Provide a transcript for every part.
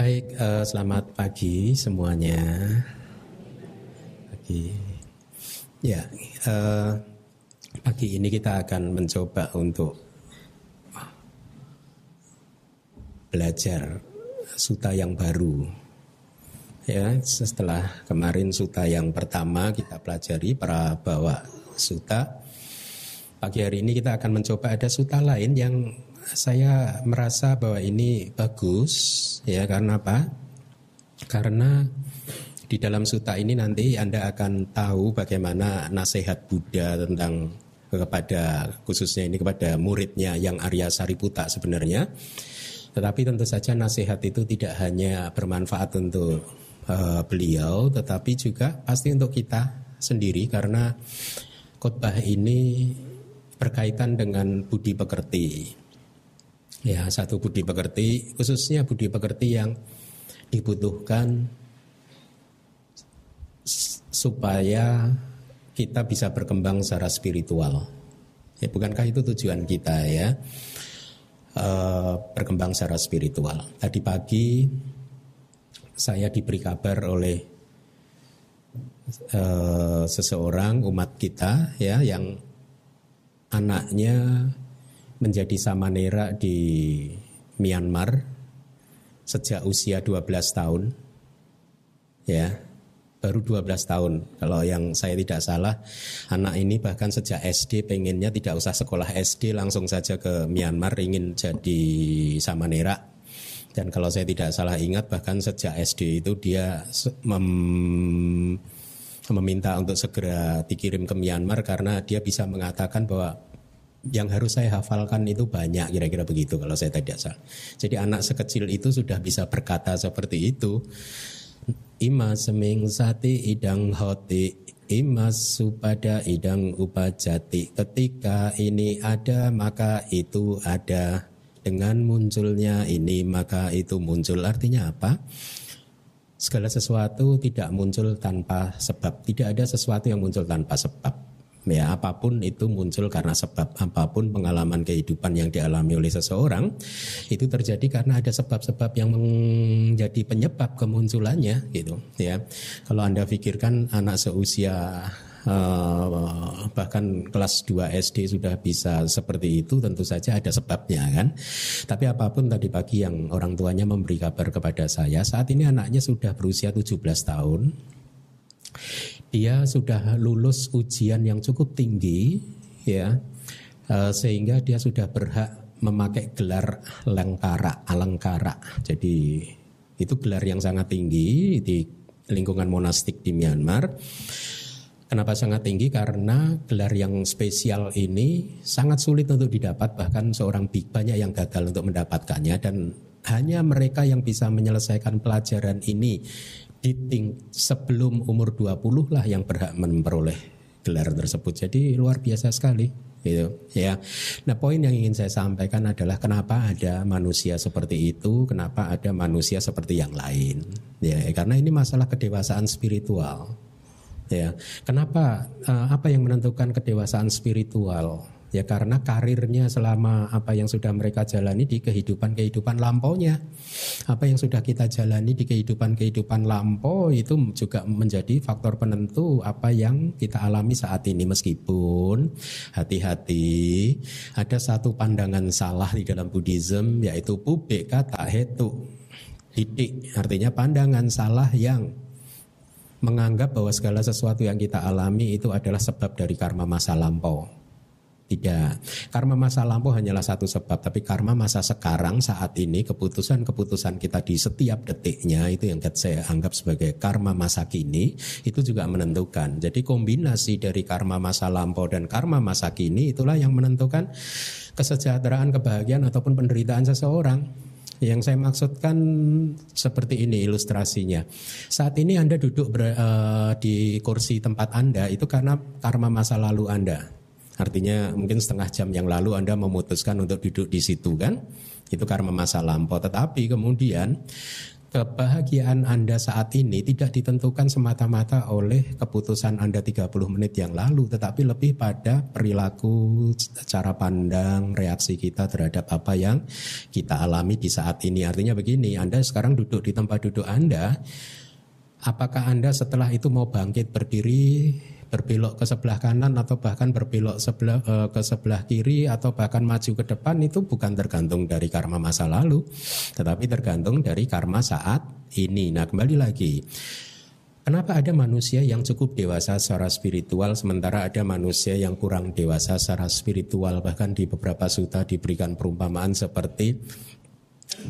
Baik, uh, selamat pagi semuanya. Pagi. Ya, uh, pagi ini kita akan mencoba untuk belajar suta yang baru. Ya, setelah kemarin suta yang pertama kita pelajari para bawa suta. Pagi hari ini kita akan mencoba ada suta lain yang saya merasa bahwa ini bagus ya karena apa? Karena di dalam suta ini nanti Anda akan tahu bagaimana nasihat Buddha tentang kepada khususnya ini kepada muridnya yang Arya Sariputa sebenarnya. Tetapi tentu saja nasihat itu tidak hanya bermanfaat untuk uh, beliau, tetapi juga pasti untuk kita sendiri karena khotbah ini berkaitan dengan budi pekerti. Ya, satu budi pekerti, khususnya budi pekerti yang dibutuhkan supaya kita bisa berkembang secara spiritual. Ya, bukankah itu tujuan kita ya? E, berkembang secara spiritual. Tadi pagi saya diberi kabar oleh e, seseorang umat kita ya yang anaknya menjadi samanera di Myanmar sejak usia 12 tahun. Ya, baru 12 tahun. Kalau yang saya tidak salah, anak ini bahkan sejak SD pengennya tidak usah sekolah SD langsung saja ke Myanmar ingin jadi samanera. Dan kalau saya tidak salah ingat bahkan sejak SD itu dia mem meminta untuk segera dikirim ke Myanmar karena dia bisa mengatakan bahwa yang harus saya hafalkan itu banyak kira-kira begitu kalau saya tidak salah. Jadi anak sekecil itu sudah bisa berkata seperti itu. Imas seming sati idang hoti Imas supada idang upajati Ketika ini ada maka itu ada Dengan munculnya ini maka itu muncul Artinya apa? Segala sesuatu tidak muncul tanpa sebab Tidak ada sesuatu yang muncul tanpa sebab ya apa pun itu muncul karena sebab apa pun pengalaman kehidupan yang dialami oleh seseorang itu terjadi karena ada sebab-sebab yang menjadi penyebab kemunculannya gitu ya. Kalau anda pikirkan anak seusia Uh, bahkan kelas 2 SD sudah bisa seperti itu tentu saja ada sebabnya kan. Tapi apa pun tadi pagi yang orang tuanya memberi kabar kepada saya saat ini anaknya sudah berusia 17 tahun dia sudah lulus ujian yang cukup tinggi ya. Uh, sehingga dia sudah berhak memakai gelar lengkara alengkara jadi itu gelar yang sangat tinggi di lingkungan monastik di Myanmar. Kenapa sangat tinggi? Karena gelar yang spesial ini sangat sulit untuk didapat bahkan seorang big banyak yang gagal untuk mendapatkannya. Dan hanya mereka yang bisa menyelesaikan pelajaran ini di ting sebelum umur 20 lah yang berhak memperoleh gelar tersebut. Jadi luar biasa sekali gitu ya. Nah, poin yang ingin saya sampaikan adalah kenapa ada manusia seperti itu, kenapa ada manusia seperti yang lain. Ya, karena ini masalah kedewasaan spiritual. Ya. Kenapa uh, apa yang menentukan kedewasaan spiritual? Ya karena karirnya selama apa yang sudah mereka jalani di kehidupan-kehidupan lampaunya. Apa yang sudah kita jalani di kehidupan-kehidupan lampau itu juga menjadi faktor penentu apa yang kita alami saat ini meskipun hati-hati ada satu pandangan salah di dalam Buddhism yaitu pubek kata hetu titik artinya pandangan salah yang menganggap bahwa segala sesuatu yang kita alami itu adalah sebab dari karma masa lampau. Tidak. Karma masa lampau hanyalah satu sebab, tapi karma masa sekarang saat ini keputusan-keputusan kita di setiap detiknya itu yang saya anggap sebagai karma masa kini itu juga menentukan. Jadi kombinasi dari karma masa lampau dan karma masa kini itulah yang menentukan kesejahteraan, kebahagiaan ataupun penderitaan seseorang. Yang saya maksudkan seperti ini ilustrasinya. Saat ini Anda duduk ber, uh, di kursi tempat Anda itu karena karma masa lalu Anda. Artinya mungkin setengah jam yang lalu Anda memutuskan untuk duduk di situ kan? Itu karena masa lampau. Tetapi kemudian kebahagiaan Anda saat ini tidak ditentukan semata-mata oleh keputusan Anda 30 menit yang lalu, tetapi lebih pada perilaku, cara pandang, reaksi kita terhadap apa yang kita alami di saat ini. Artinya begini, Anda sekarang duduk di tempat duduk Anda, apakah Anda setelah itu mau bangkit berdiri, berbelok ke sebelah kanan atau bahkan berbelok sebelah uh, ke sebelah kiri atau bahkan maju ke depan itu bukan tergantung dari karma masa lalu, tetapi tergantung dari karma saat ini. Nah, kembali lagi. Kenapa ada manusia yang cukup dewasa secara spiritual sementara ada manusia yang kurang dewasa secara spiritual bahkan di beberapa suta diberikan perumpamaan seperti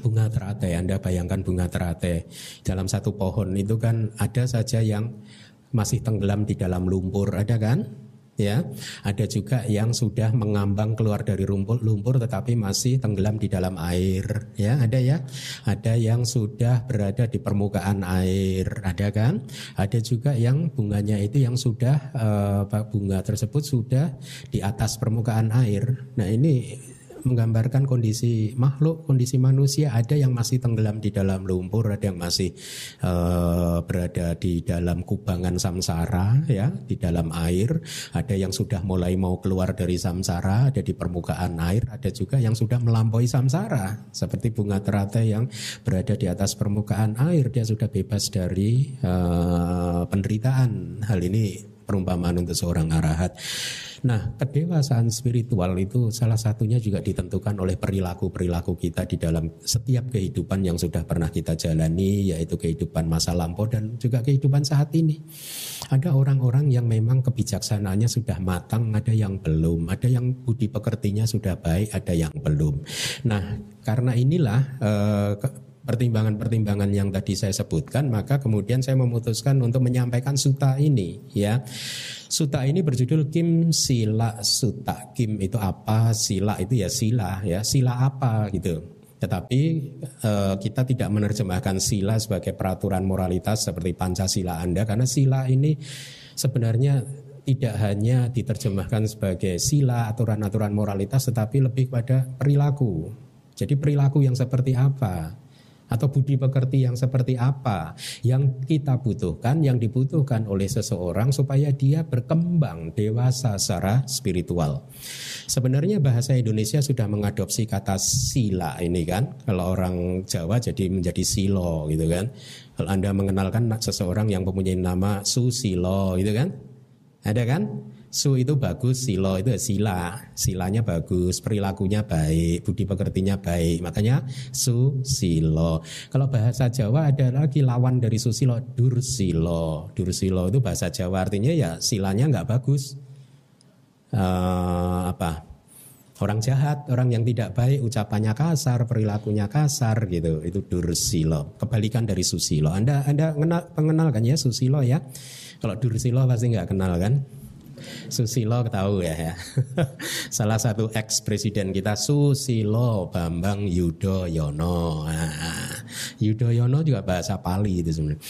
bunga teratai Anda bayangkan bunga teratai dalam satu pohon itu kan ada saja yang masih tenggelam di dalam lumpur, ada kan? Ya, ada juga yang sudah mengambang keluar dari lumpur, lumpur tetapi masih tenggelam di dalam air. Ya, ada ya. Ada yang sudah berada di permukaan air, ada kan? Ada juga yang bunganya itu yang sudah uh, bunga tersebut sudah di atas permukaan air. Nah, ini menggambarkan kondisi makhluk, kondisi manusia. Ada yang masih tenggelam di dalam lumpur, ada yang masih uh, berada di dalam kubangan samsara, ya, di dalam air. Ada yang sudah mulai mau keluar dari samsara, ada di permukaan air. Ada juga yang sudah melampaui samsara, seperti bunga teratai yang berada di atas permukaan air. Dia sudah bebas dari uh, penderitaan. Hal ini perumpamaan untuk seorang arahat. Nah, kedewasaan spiritual itu salah satunya juga ditentukan oleh perilaku-perilaku kita di dalam setiap kehidupan yang sudah pernah kita jalani, yaitu kehidupan masa lampau dan juga kehidupan saat ini. Ada orang-orang yang memang kebijaksanaannya sudah matang, ada yang belum, ada yang budi pekertinya sudah baik, ada yang belum. Nah, karena inilah eh, pertimbangan-pertimbangan yang tadi saya sebutkan, maka kemudian saya memutuskan untuk menyampaikan suta ini, ya. Suta ini berjudul Kim Sila Suta. Kim itu apa? Sila itu ya sila, ya. Sila apa gitu. Tetapi eh, kita tidak menerjemahkan sila sebagai peraturan moralitas seperti Pancasila Anda karena sila ini sebenarnya tidak hanya diterjemahkan sebagai sila aturan-aturan moralitas tetapi lebih pada perilaku. Jadi perilaku yang seperti apa? Atau budi pekerti yang seperti apa yang kita butuhkan, yang dibutuhkan oleh seseorang supaya dia berkembang dewasa secara spiritual. Sebenarnya bahasa Indonesia sudah mengadopsi kata sila ini kan. Kalau orang Jawa jadi menjadi silo gitu kan. Kalau Anda mengenalkan seseorang yang mempunyai nama Susilo gitu kan. Ada kan? Su itu bagus, silo itu sila, silanya bagus, perilakunya baik, budi pekertinya baik. Makanya su silo. Kalau bahasa Jawa ada lagi lawan dari susilo, dursilo. Dursilo itu bahasa Jawa artinya ya silanya nggak bagus. Uh, apa? Orang jahat, orang yang tidak baik, ucapannya kasar, perilakunya kasar gitu. Itu dursilo. Kebalikan dari susilo. Anda Anda mengenal kan ya susilo ya? Kalau dursilo pasti nggak kenal kan? Susilo tahu ya, ya. Salah satu ex presiden kita Susilo Bambang Yudhoyono. Nah, Yudhoyono juga bahasa Pali itu sebenarnya.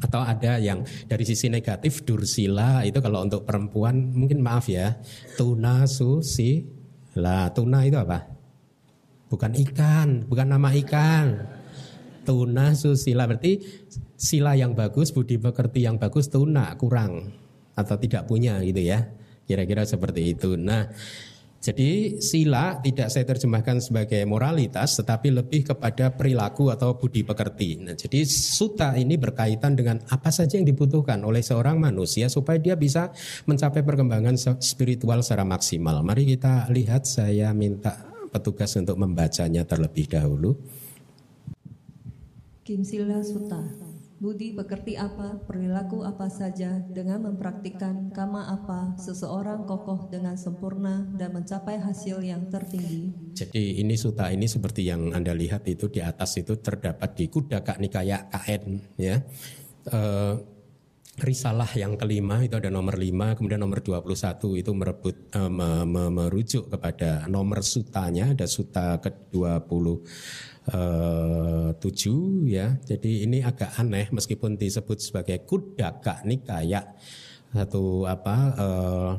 Atau ada yang dari sisi negatif Dursila itu kalau untuk perempuan mungkin maaf ya. Tuna susi. Lah tuna itu apa? Bukan ikan, bukan nama ikan. Tuna susila berarti sila yang bagus, budi pekerti yang bagus, tuna kurang atau tidak punya gitu ya. Kira-kira seperti itu. Nah, jadi sila tidak saya terjemahkan sebagai moralitas tetapi lebih kepada perilaku atau budi pekerti. Nah, jadi suta ini berkaitan dengan apa saja yang dibutuhkan oleh seorang manusia supaya dia bisa mencapai perkembangan spiritual secara maksimal. Mari kita lihat saya minta petugas untuk membacanya terlebih dahulu. Kim Sila Suta Budi pekerti apa, perilaku apa saja dengan mempraktikkan kama apa, seseorang kokoh dengan sempurna dan mencapai hasil yang tertinggi. Jadi ini suta ini seperti yang Anda lihat itu di atas itu terdapat di Kudaka Nikaya KN ya. E, risalah yang kelima itu ada nomor 5, kemudian nomor 21 itu merebut e, me, me, merujuk kepada nomor sutanya ada suta ke-20 uh, tujuh ya. Jadi ini agak aneh meskipun disebut sebagai kudaka nikaya satu apa uh,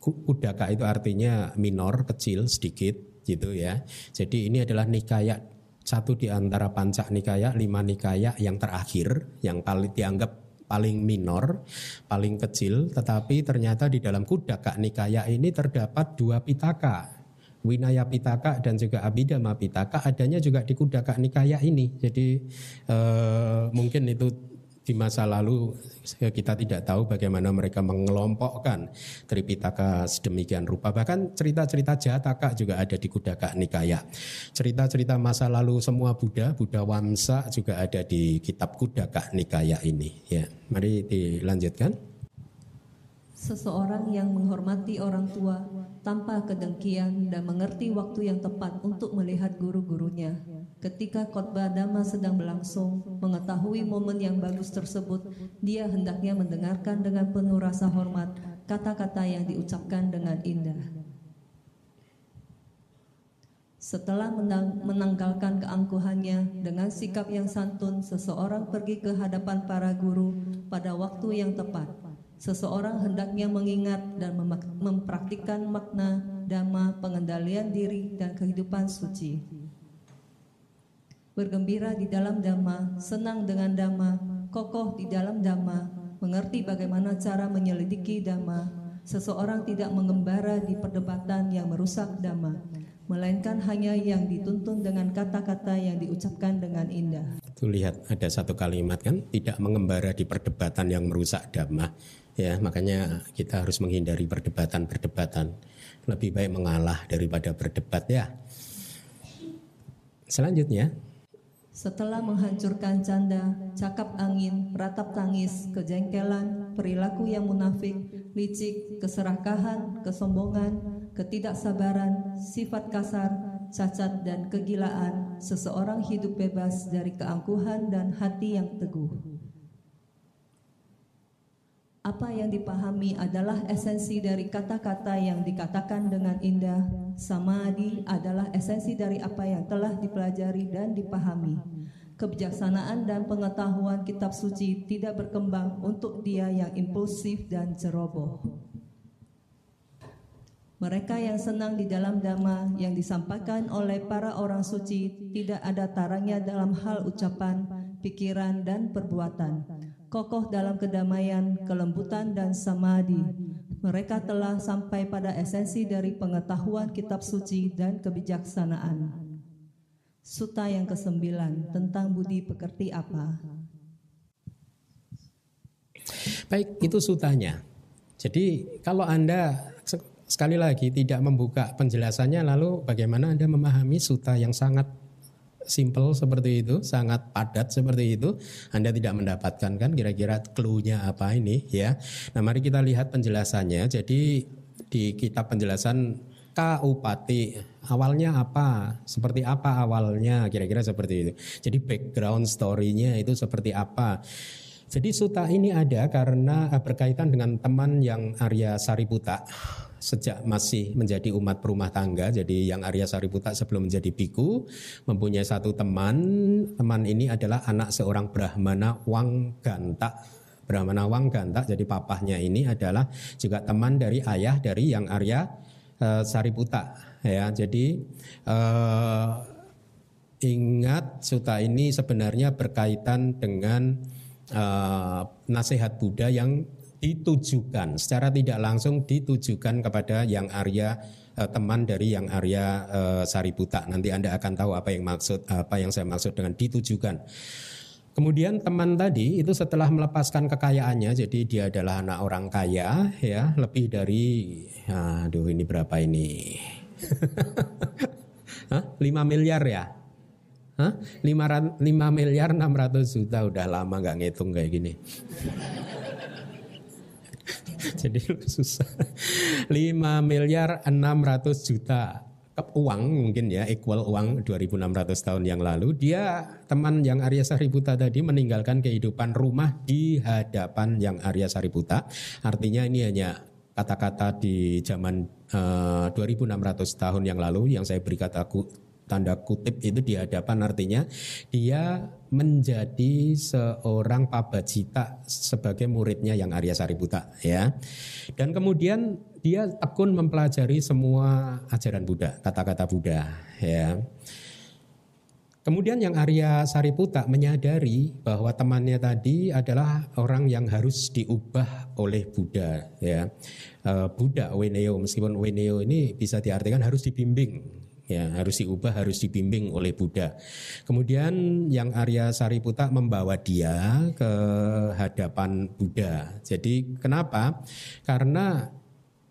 kudaka itu artinya minor kecil sedikit gitu ya. Jadi ini adalah nikaya satu di antara pancak nikaya, lima nikaya yang terakhir, yang paling dianggap paling minor, paling kecil, tetapi ternyata di dalam Kudaka Nikaya ini terdapat dua pitaka. Winaya Pitaka dan juga Abhidhamma Pitaka adanya juga di Kudaka Nikaya ini. Jadi eh, mungkin itu di masa lalu kita tidak tahu bagaimana mereka mengelompokkan Tripitaka sedemikian rupa. Bahkan cerita-cerita Jataka juga ada di Kudaka Nikaya. Cerita-cerita masa lalu semua Buddha, Buddha Wamsa juga ada di kitab Kudaka Nikaya ini. Ya, mari dilanjutkan. Seseorang yang menghormati orang tua tanpa kedengkian dan mengerti waktu yang tepat untuk melihat guru-gurunya. Ketika khotbah dhamma sedang berlangsung, mengetahui momen yang bagus tersebut, dia hendaknya mendengarkan dengan penuh rasa hormat kata-kata yang diucapkan dengan indah. Setelah menanggalkan keangkuhannya dengan sikap yang santun, seseorang pergi ke hadapan para guru pada waktu yang tepat Seseorang hendaknya mengingat dan mempraktikkan makna dhamma pengendalian diri dan kehidupan suci. Bergembira di dalam dhamma, senang dengan dhamma, kokoh di dalam dhamma, mengerti bagaimana cara menyelidiki dhamma. Seseorang tidak mengembara di perdebatan yang merusak dhamma, melainkan hanya yang dituntun dengan kata-kata yang diucapkan dengan indah. Tuh lihat ada satu kalimat kan, tidak mengembara di perdebatan yang merusak dhamma Ya, makanya kita harus menghindari perdebatan-perdebatan. Lebih baik mengalah daripada berdebat ya. Selanjutnya, setelah menghancurkan canda, cakap angin, ratap tangis, kejengkelan, perilaku yang munafik, licik, keserakahan, kesombongan, ketidaksabaran, sifat kasar, cacat dan kegilaan, seseorang hidup bebas dari keangkuhan dan hati yang teguh. Apa yang dipahami adalah esensi dari kata-kata yang dikatakan dengan indah. Samadhi adalah esensi dari apa yang telah dipelajari dan dipahami. Kebijaksanaan dan pengetahuan kitab suci tidak berkembang untuk dia yang impulsif dan ceroboh. Mereka yang senang di dalam dhamma yang disampaikan oleh para orang suci tidak ada tarangnya dalam hal ucapan, pikiran, dan perbuatan kokoh dalam kedamaian, kelembutan, dan samadhi. Mereka telah sampai pada esensi dari pengetahuan kitab suci dan kebijaksanaan. Suta yang kesembilan tentang budi pekerti apa? Baik, itu sutanya. Jadi kalau Anda sekali lagi tidak membuka penjelasannya lalu bagaimana Anda memahami suta yang sangat simple seperti itu, sangat padat seperti itu, Anda tidak mendapatkan kan kira-kira clue-nya apa ini ya. Nah, mari kita lihat penjelasannya. Jadi di kitab penjelasan Kaupati awalnya apa? Seperti apa awalnya? Kira-kira seperti itu. Jadi background story-nya itu seperti apa? Jadi suta ini ada karena berkaitan dengan teman yang Arya Sariputa sejak masih menjadi umat perumah tangga. Jadi yang Arya Sariputa sebelum menjadi biku mempunyai satu teman. Teman ini adalah anak seorang Brahmana Wangganta. Brahmana Wangganta. Jadi papahnya ini adalah juga teman dari ayah dari yang Arya uh, Sariputa. Ya, jadi uh, ingat suta ini sebenarnya berkaitan dengan uh, nasihat Buddha yang ditujukan secara tidak langsung ditujukan kepada yang Arya eh, teman dari yang Arya eh, Sariputa. Nanti Anda akan tahu apa yang maksud apa yang saya maksud dengan ditujukan. Kemudian teman tadi itu setelah melepaskan kekayaannya, jadi dia adalah anak orang kaya, ya lebih dari, aduh ini berapa ini? Hah? 5 miliar ya? Hah? 5, 5 miliar 600 juta udah lama nggak ngitung kayak gini. Jadi susah. 5 miliar 600 juta uang mungkin ya equal uang 2600 tahun yang lalu. Dia teman yang Arya Sariputa tadi meninggalkan kehidupan rumah di hadapan yang Arya Sariputa. Artinya ini hanya kata-kata di zaman uh, eh, 2600 tahun yang lalu yang saya beri kata tanda kutip itu di hadapan. Artinya dia menjadi seorang pabacita sebagai muridnya yang Arya Sariputa ya. Dan kemudian dia tekun mempelajari semua ajaran Buddha, kata-kata Buddha ya. Kemudian yang Arya Sariputa menyadari bahwa temannya tadi adalah orang yang harus diubah oleh Buddha ya. Uh, Buddha Weneo meskipun Weneo ini bisa diartikan harus dibimbing ya harus diubah harus dibimbing oleh Buddha. Kemudian yang Arya Sariputa membawa dia ke hadapan Buddha. Jadi kenapa? Karena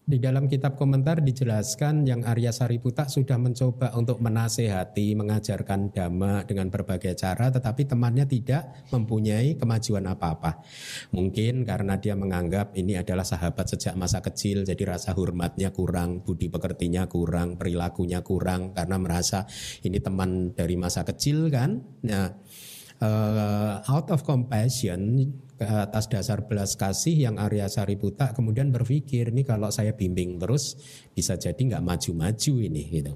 di dalam kitab komentar dijelaskan yang Arya Sariputa sudah mencoba untuk menasehati, mengajarkan dhamma dengan berbagai cara, tetapi temannya tidak mempunyai kemajuan apa-apa. Mungkin karena dia menganggap ini adalah sahabat sejak masa kecil, jadi rasa hormatnya kurang, budi pekertinya kurang, perilakunya kurang, karena merasa ini teman dari masa kecil kan. Nah, uh, out of compassion atas dasar belas kasih yang Arya Sariputa kemudian berpikir ini kalau saya bimbing terus bisa jadi nggak maju-maju ini gitu.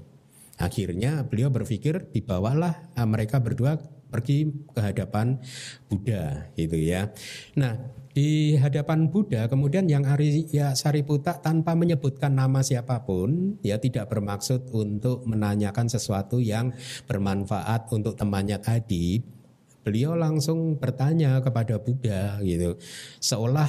Akhirnya beliau berpikir dibawalah uh, mereka berdua pergi ke hadapan Buddha gitu ya. Nah di hadapan Buddha kemudian yang Arya Sariputa tanpa menyebutkan nama siapa pun ya tidak bermaksud untuk menanyakan sesuatu yang bermanfaat untuk temannya tadi beliau langsung bertanya kepada Buddha gitu. Seolah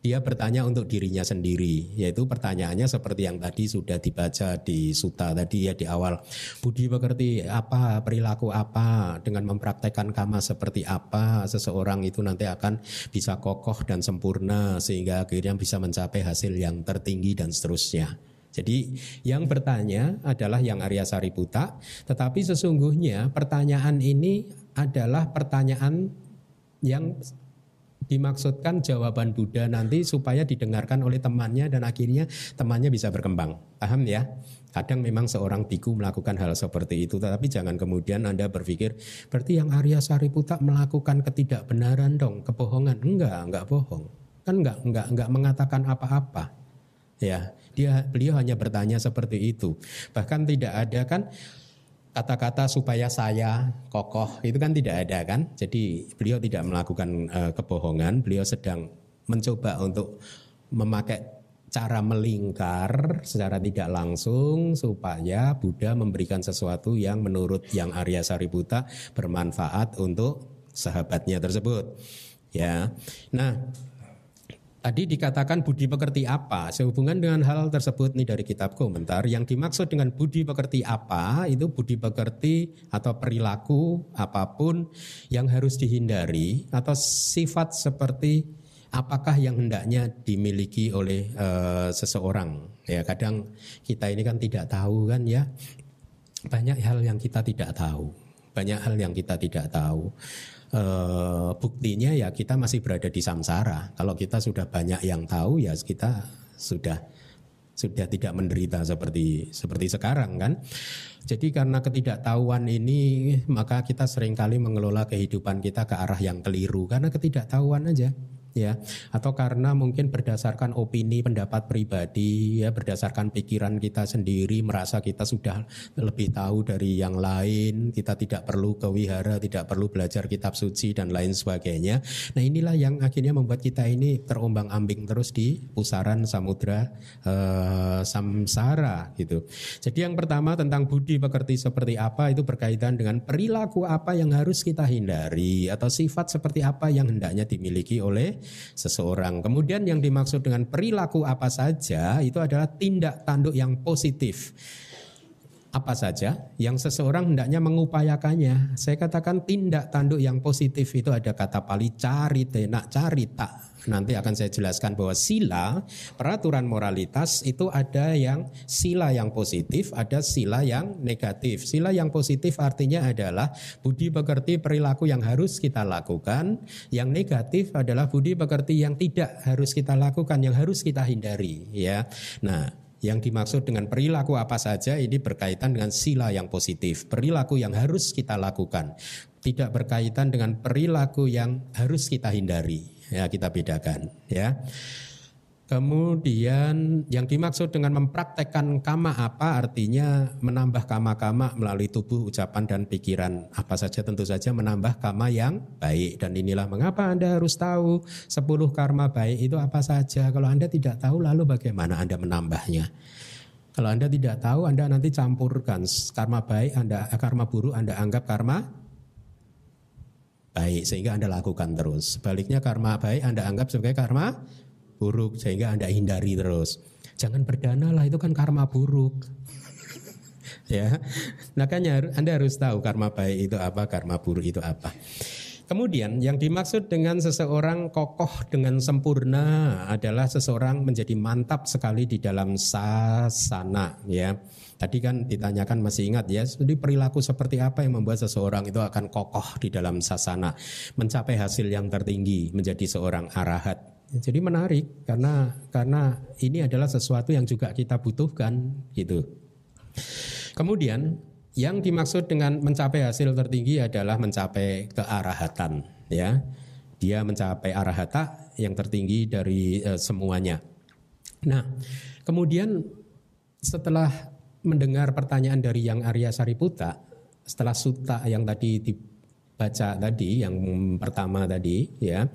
dia bertanya untuk dirinya sendiri, yaitu pertanyaannya seperti yang tadi sudah dibaca di suta tadi ya di awal. Budi pekerti apa, perilaku apa, dengan mempraktekkan kama seperti apa, seseorang itu nanti akan bisa kokoh dan sempurna sehingga akhirnya bisa mencapai hasil yang tertinggi dan seterusnya. Jadi yang bertanya adalah yang Arya Sariputa, tetapi sesungguhnya pertanyaan ini adalah pertanyaan yang dimaksudkan jawaban Buddha nanti supaya didengarkan oleh temannya dan akhirnya temannya bisa berkembang. Paham ya? Kadang memang seorang biku melakukan hal seperti itu, tetapi jangan kemudian Anda berpikir berarti yang Arya Sariputa melakukan ketidakbenaran dong, kebohongan. Enggak, enggak bohong. Kan enggak enggak enggak mengatakan apa-apa. Ya, dia beliau hanya bertanya seperti itu. Bahkan tidak ada kan kata-kata supaya saya kokoh itu kan tidak ada kan. Jadi beliau tidak melakukan uh, kebohongan, beliau sedang mencoba untuk memakai cara melingkar secara tidak langsung supaya Buddha memberikan sesuatu yang menurut yang Arya Sariputa bermanfaat untuk sahabatnya tersebut. Ya. Nah, Tadi dikatakan budi pekerti apa? Sehubungan dengan hal tersebut nih dari kitab komentar, yang dimaksud dengan budi pekerti apa itu budi pekerti atau perilaku apa pun yang harus dihindari atau sifat seperti apakah yang hendaknya dimiliki oleh uh, seseorang. Ya kadang kita ini kan tidak tahu kan ya banyak hal yang kita tidak tahu, banyak hal yang kita tidak tahu e, buktinya ya kita masih berada di samsara. Kalau kita sudah banyak yang tahu ya kita sudah sudah tidak menderita seperti seperti sekarang kan. Jadi karena ketidaktahuan ini maka kita sering kali mengelola kehidupan kita ke arah yang keliru karena ketidaktahuan aja ya. Atau karena mungkin berdasarkan opini pendapat pribadi ya berdasarkan pikiran kita sendiri merasa kita sudah lebih tahu dari yang lain kita tidak perlu ke wihara tidak perlu belajar kitab suci dan lain sebagainya. Nah inilah yang akhirnya membuat kita ini terombang-ambing terus di pusaran samudra uh, samsara gitu. Jadi yang pertama tentang budi pekerti seperti apa itu berkaitan dengan perilaku apa yang harus kita hindari atau sifat seperti apa yang hendaknya dimiliki oleh seseorang. Kemudian yang dimaksud dengan perilaku apa saja itu adalah tindak tanduk yang positif apa saja yang seseorang hendaknya mengupayakannya. Saya katakan tindak tanduk yang positif itu ada kata pali cari tenak cari tak. Nanti akan saya jelaskan bahwa sila peraturan moralitas itu ada yang sila yang positif, ada sila yang negatif. Sila yang positif artinya adalah budi pekerti perilaku yang harus kita lakukan. Yang negatif adalah budi pekerti yang tidak harus kita lakukan, yang harus kita hindari. Ya, nah yang dimaksud dengan perilaku apa saja ini berkaitan dengan sila yang positif, perilaku yang harus kita lakukan, tidak berkaitan dengan perilaku yang harus kita hindari. Ya, kita bedakan, ya. Kemudian yang dimaksud dengan mempraktekkan kama apa artinya menambah kama-kama melalui tubuh, ucapan dan pikiran apa saja tentu saja menambah kama yang baik dan inilah mengapa Anda harus tahu 10 karma baik itu apa saja. Kalau Anda tidak tahu lalu bagaimana Anda menambahnya? Kalau Anda tidak tahu Anda nanti campurkan karma baik Anda karma buruk Anda anggap karma baik sehingga Anda lakukan terus. Sebaliknya karma baik Anda anggap sebagai karma buruk sehingga Anda hindari terus. Jangan berdana lah itu kan karma buruk. ya. Makanya Anda harus tahu karma baik itu apa, karma buruk itu apa. Kemudian yang dimaksud dengan seseorang kokoh dengan sempurna adalah seseorang menjadi mantap sekali di dalam sasana ya. Tadi kan ditanyakan masih ingat ya, jadi perilaku seperti apa yang membuat seseorang itu akan kokoh di dalam sasana, mencapai hasil yang tertinggi, menjadi seorang arahat. Jadi menarik karena karena ini adalah sesuatu yang juga kita butuhkan gitu. Kemudian yang dimaksud dengan mencapai hasil tertinggi adalah mencapai kearahatan, ya. Dia mencapai arahata yang tertinggi dari e, semuanya. Nah, kemudian setelah mendengar pertanyaan dari yang Arya Sariputa, setelah suta yang tadi dibaca tadi, yang pertama tadi, ya,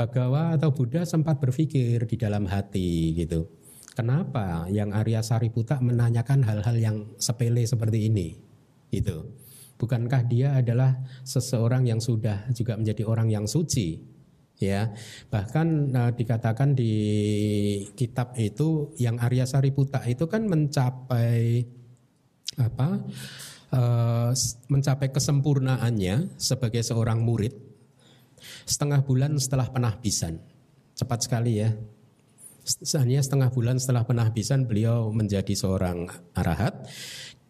Bagawa atau Buddha sempat berpikir di dalam hati gitu Kenapa yang Arya Sariputa menanyakan hal-hal yang sepele seperti ini? Itu. Bukankah dia adalah seseorang yang sudah juga menjadi orang yang suci? Ya, bahkan uh, dikatakan di kitab itu yang Arya Sariputa itu kan mencapai apa? Uh, mencapai kesempurnaannya sebagai seorang murid setengah bulan setelah penahbisan. Cepat sekali ya hanya setengah bulan setelah penahbisan beliau menjadi seorang arahat.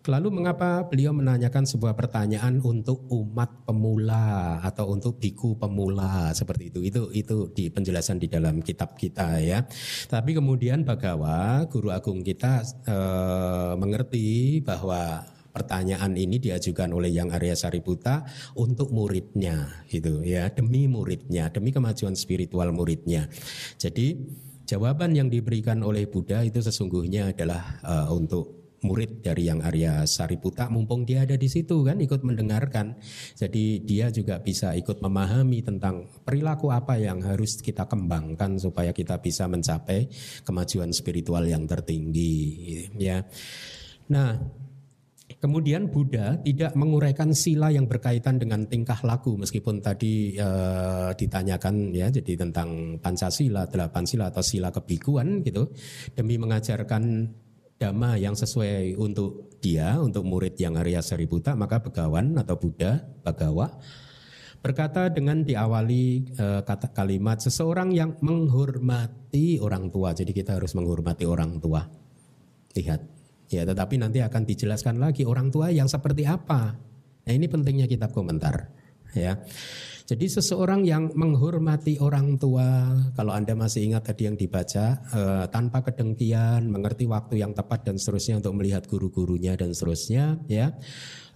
Lalu mengapa beliau menanyakan sebuah pertanyaan untuk umat pemula atau untuk biku pemula seperti itu? Itu itu di penjelasan di dalam kitab kita ya. Tapi kemudian Bagawa guru agung kita e, mengerti bahwa pertanyaan ini diajukan oleh Yang Arya Sariputa untuk muridnya gitu ya, demi muridnya, demi kemajuan spiritual muridnya. Jadi Jawaban yang diberikan oleh Buddha itu sesungguhnya adalah uh, untuk murid dari yang Arya Sariputa mumpung dia ada di situ kan ikut mendengarkan. Jadi dia juga bisa ikut memahami tentang perilaku apa yang harus kita kembangkan supaya kita bisa mencapai kemajuan spiritual yang tertinggi ya. Nah, Kemudian Buddha tidak menguraikan sila yang berkaitan dengan tingkah laku meskipun tadi e, ditanyakan ya jadi tentang Pancasila, delapan sila atau sila kebikuan gitu demi mengajarkan dhamma yang sesuai untuk dia, untuk murid yang Arya Sariputa, maka Begawan atau Buddha, Bagawa berkata dengan diawali e, kata kalimat seseorang yang menghormati orang tua. Jadi kita harus menghormati orang tua. Lihat Ya, tetapi nanti akan dijelaskan lagi orang tua yang seperti apa. Nah, ini pentingnya kitab komentar. Ya. Jadi seseorang yang menghormati orang tua, kalau Anda masih ingat tadi yang dibaca, eh, tanpa kedengkian, mengerti waktu yang tepat dan seterusnya untuk melihat guru-gurunya dan seterusnya, ya.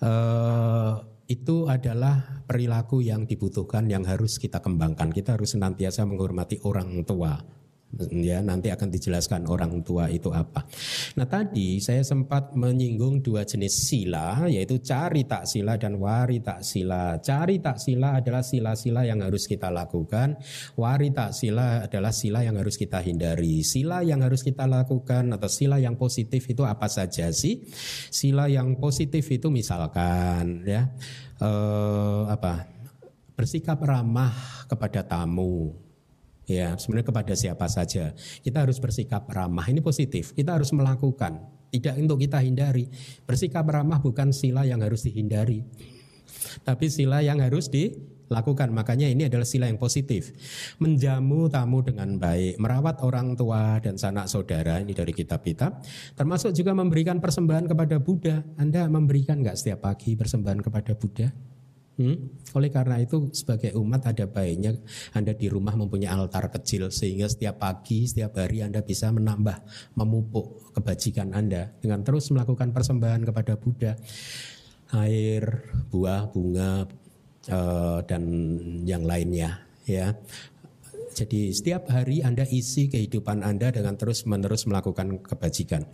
Eh, itu adalah perilaku yang dibutuhkan yang harus kita kembangkan. Kita harus senantiasa menghormati orang tua ya nanti akan dijelaskan orang tua itu apa. Nah tadi saya sempat menyinggung dua jenis sila yaitu cari tak sila dan wari tak sila. Cari tak sila adalah sila-sila yang harus kita lakukan, wari tak sila adalah sila yang harus kita hindari. Sila yang harus kita lakukan atau sila yang positif itu apa saja sih? Sila yang positif itu misalkan ya eh, apa bersikap ramah kepada tamu Ya, sebenarnya kepada siapa saja. Kita harus bersikap ramah. Ini positif. Kita harus melakukan. Tidak untuk kita hindari. Bersikap ramah bukan sila yang harus dihindari. Tapi sila yang harus dilakukan. Makanya ini adalah sila yang positif. Menjamu tamu dengan baik. Merawat orang tua dan sanak saudara. Ini dari kitab-kitab. Termasuk juga memberikan persembahan kepada Buddha. Anda memberikan nggak setiap pagi persembahan kepada Buddha? Hmm? Oleh karena itu sebagai umat ada baiknya Anda di rumah mempunyai altar kecil sehingga setiap pagi, setiap hari Anda bisa menambah, memupuk kebajikan Anda dengan terus melakukan persembahan kepada Buddha, air, buah, bunga, uh, dan yang lainnya ya jadi setiap hari Anda isi kehidupan Anda dengan terus-menerus melakukan kebajikan.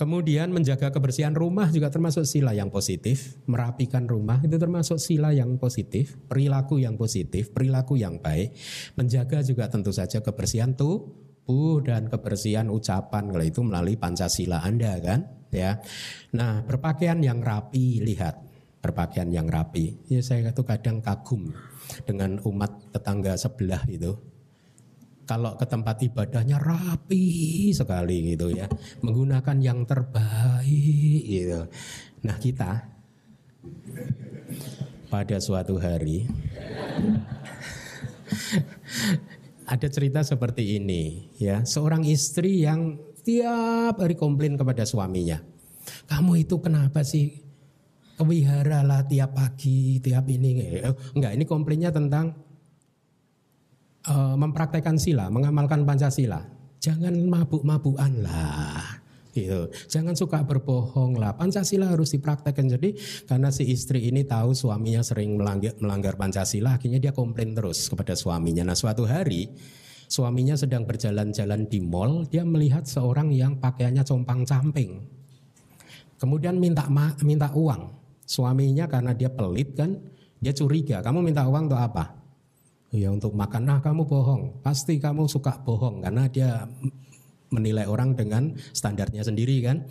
Kemudian menjaga kebersihan rumah juga termasuk sila yang positif. Merapikan rumah itu termasuk sila yang positif. Perilaku yang positif, perilaku yang baik. Menjaga juga tentu saja kebersihan tubuh dan kebersihan ucapan kalau itu melalui Pancasila Anda kan ya. Nah, berpakaian yang rapi lihat berpakaian yang rapi. Ya saya itu kadang kagum dengan umat tetangga sebelah itu. Kalau ke tempat ibadahnya rapi sekali gitu ya, menggunakan yang terbaik gitu. Nah kita pada suatu hari ada cerita seperti ini ya seorang istri yang tiap hari komplain kepada suaminya kamu itu kenapa sih kewihara lah tiap pagi, tiap ini. Eh, enggak, ini komplainnya tentang uh, mempraktekkan sila, mengamalkan Pancasila. Jangan mabuk-mabukan lah. Gitu. Jangan suka berbohong lah. Pancasila harus dipraktekkan. Jadi karena si istri ini tahu suaminya sering melanggar, melanggar Pancasila, akhirnya dia komplain terus kepada suaminya. Nah suatu hari suaminya sedang berjalan-jalan di mall, dia melihat seorang yang pakaiannya compang-camping. Kemudian minta minta uang. Suaminya karena dia pelit kan, dia curiga. Kamu minta uang untuk apa? Ya untuk makan. Nah kamu bohong. Pasti kamu suka bohong karena dia menilai orang dengan standarnya sendiri kan.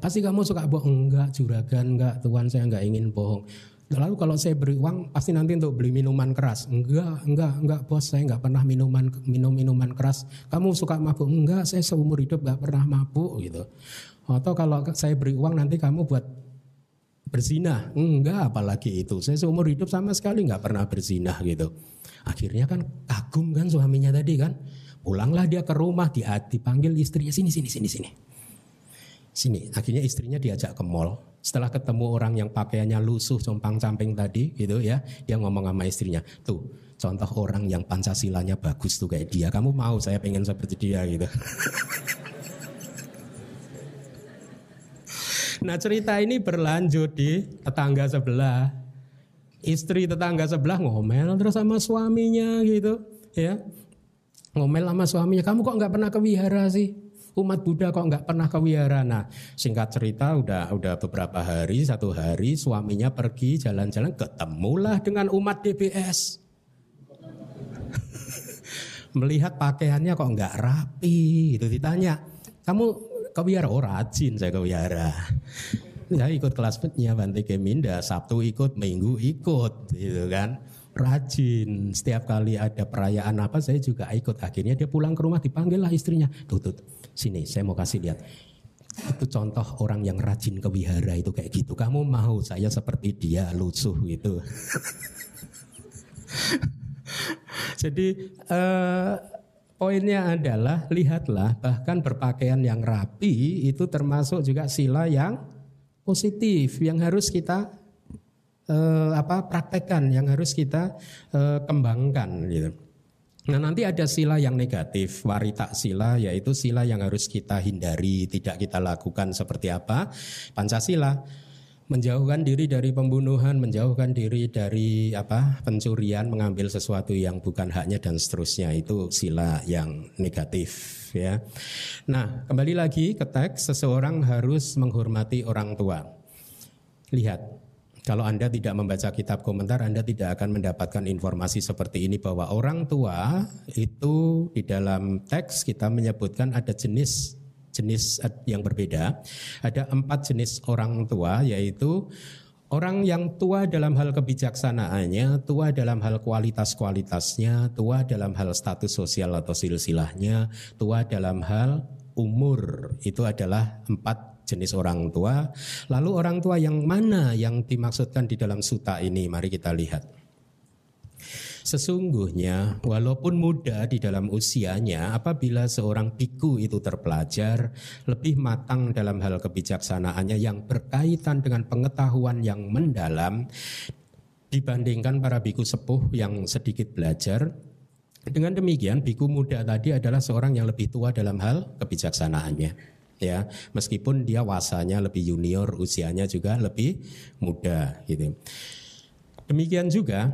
Pasti kamu suka bohong. Enggak, juragan, enggak, tuan saya enggak ingin bohong. Lalu kalau saya beri uang pasti nanti untuk beli minuman keras. Enggak, enggak, enggak bos, saya enggak pernah minuman minum minuman keras. Kamu suka mabuk? Enggak, saya seumur hidup enggak pernah mabuk gitu. Atau kalau saya beri uang nanti kamu buat berzina enggak apalagi itu. Saya seumur hidup sama sekali nggak pernah berzina gitu. Akhirnya kan kagum kan suaminya tadi kan. Pulanglah dia ke rumah dia dipanggil istrinya sini sini sini sini. Sini. Akhirnya istrinya diajak ke mall. Setelah ketemu orang yang pakaiannya lusuh compang camping tadi gitu ya dia ngomong sama istrinya tuh contoh orang yang pancasilanya bagus tuh kayak dia. Kamu mau saya pengen seperti dia gitu Nah cerita ini berlanjut di tetangga sebelah. Istri tetangga sebelah ngomel terus sama suaminya gitu, ya. Ngomel sama suaminya, kamu kok nggak pernah ke wihara sih? Umat Buddha kok nggak pernah ke wihara? Nah, singkat cerita udah udah beberapa hari, satu hari suaminya pergi jalan-jalan ketemulah dengan umat DBS. Melihat pakaiannya kok nggak rapi, itu ditanya, kamu kewihara oh rajin saya kewihara saya ikut kelas petnya Bante Keminda Sabtu ikut Minggu ikut gitu kan. Rajin setiap kali ada perayaan apa saya juga ikut. Akhirnya dia pulang ke rumah dipanggil lah istrinya. Tuh sini saya mau kasih lihat. Itu contoh orang yang rajin ke wihara itu kayak gitu. Kamu mau saya seperti dia lusuh gitu. Jadi uh, Poinnya adalah lihatlah bahkan berpakaian yang rapi itu termasuk juga sila yang positif yang harus kita eh, apa praktekkan, yang harus kita eh, kembangkan gitu. Nah nanti ada sila yang negatif, warita sila yaitu sila yang harus kita hindari, tidak kita lakukan seperti apa? Pancasila menjauhkan diri dari pembunuhan, menjauhkan diri dari apa pencurian, mengambil sesuatu yang bukan haknya dan seterusnya itu sila yang negatif ya. Nah, kembali lagi ke teks seseorang harus menghormati orang tua. Lihat, kalau Anda tidak membaca kitab komentar, Anda tidak akan mendapatkan informasi seperti ini bahwa orang tua itu di dalam teks kita menyebutkan ada jenis jenis yang berbeda. Ada empat jenis orang tua yaitu Orang yang tua dalam hal kebijaksanaannya, tua dalam hal kualitas-kualitasnya, tua dalam hal status sosial atau silsilahnya, tua dalam hal umur. Itu adalah empat jenis orang tua. Lalu orang tua yang mana yang dimaksudkan di dalam suta ini? Mari kita lihat. Sesungguhnya walaupun muda di dalam usianya apabila seorang biku itu terpelajar lebih matang dalam hal kebijaksanaannya yang berkaitan dengan pengetahuan yang mendalam dibandingkan para biku sepuh yang sedikit belajar. Dengan demikian biku muda tadi adalah seorang yang lebih tua dalam hal kebijaksanaannya ya. Meskipun dia wasanya lebih junior usianya juga lebih muda gitu. Demikian juga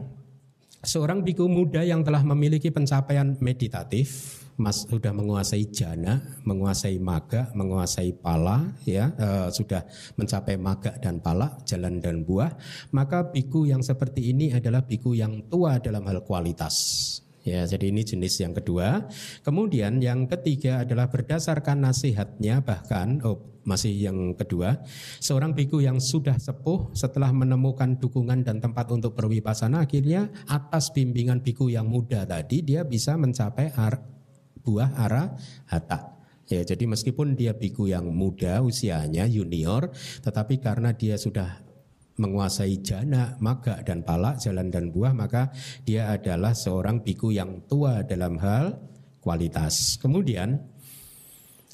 seorang biku muda yang telah memiliki pencapaian meditatif, mas sudah menguasai jana, menguasai maga, menguasai pala, ya e, sudah mencapai maga dan pala, jalan dan buah, maka biku yang seperti ini adalah biku yang tua dalam hal kualitas. Ya, jadi ini jenis yang kedua. Kemudian yang ketiga adalah berdasarkan nasihatnya bahkan oh masih yang kedua, seorang biku yang sudah sepuh setelah menemukan dukungan dan tempat untuk berwipasana akhirnya atas bimbingan biku yang muda tadi dia bisa mencapai ar, buah arah hata. Ya, jadi meskipun dia biku yang muda usianya junior, tetapi karena dia sudah menguasai jana, maga dan palak, jalan dan buah, maka dia adalah seorang biku yang tua dalam hal kualitas. Kemudian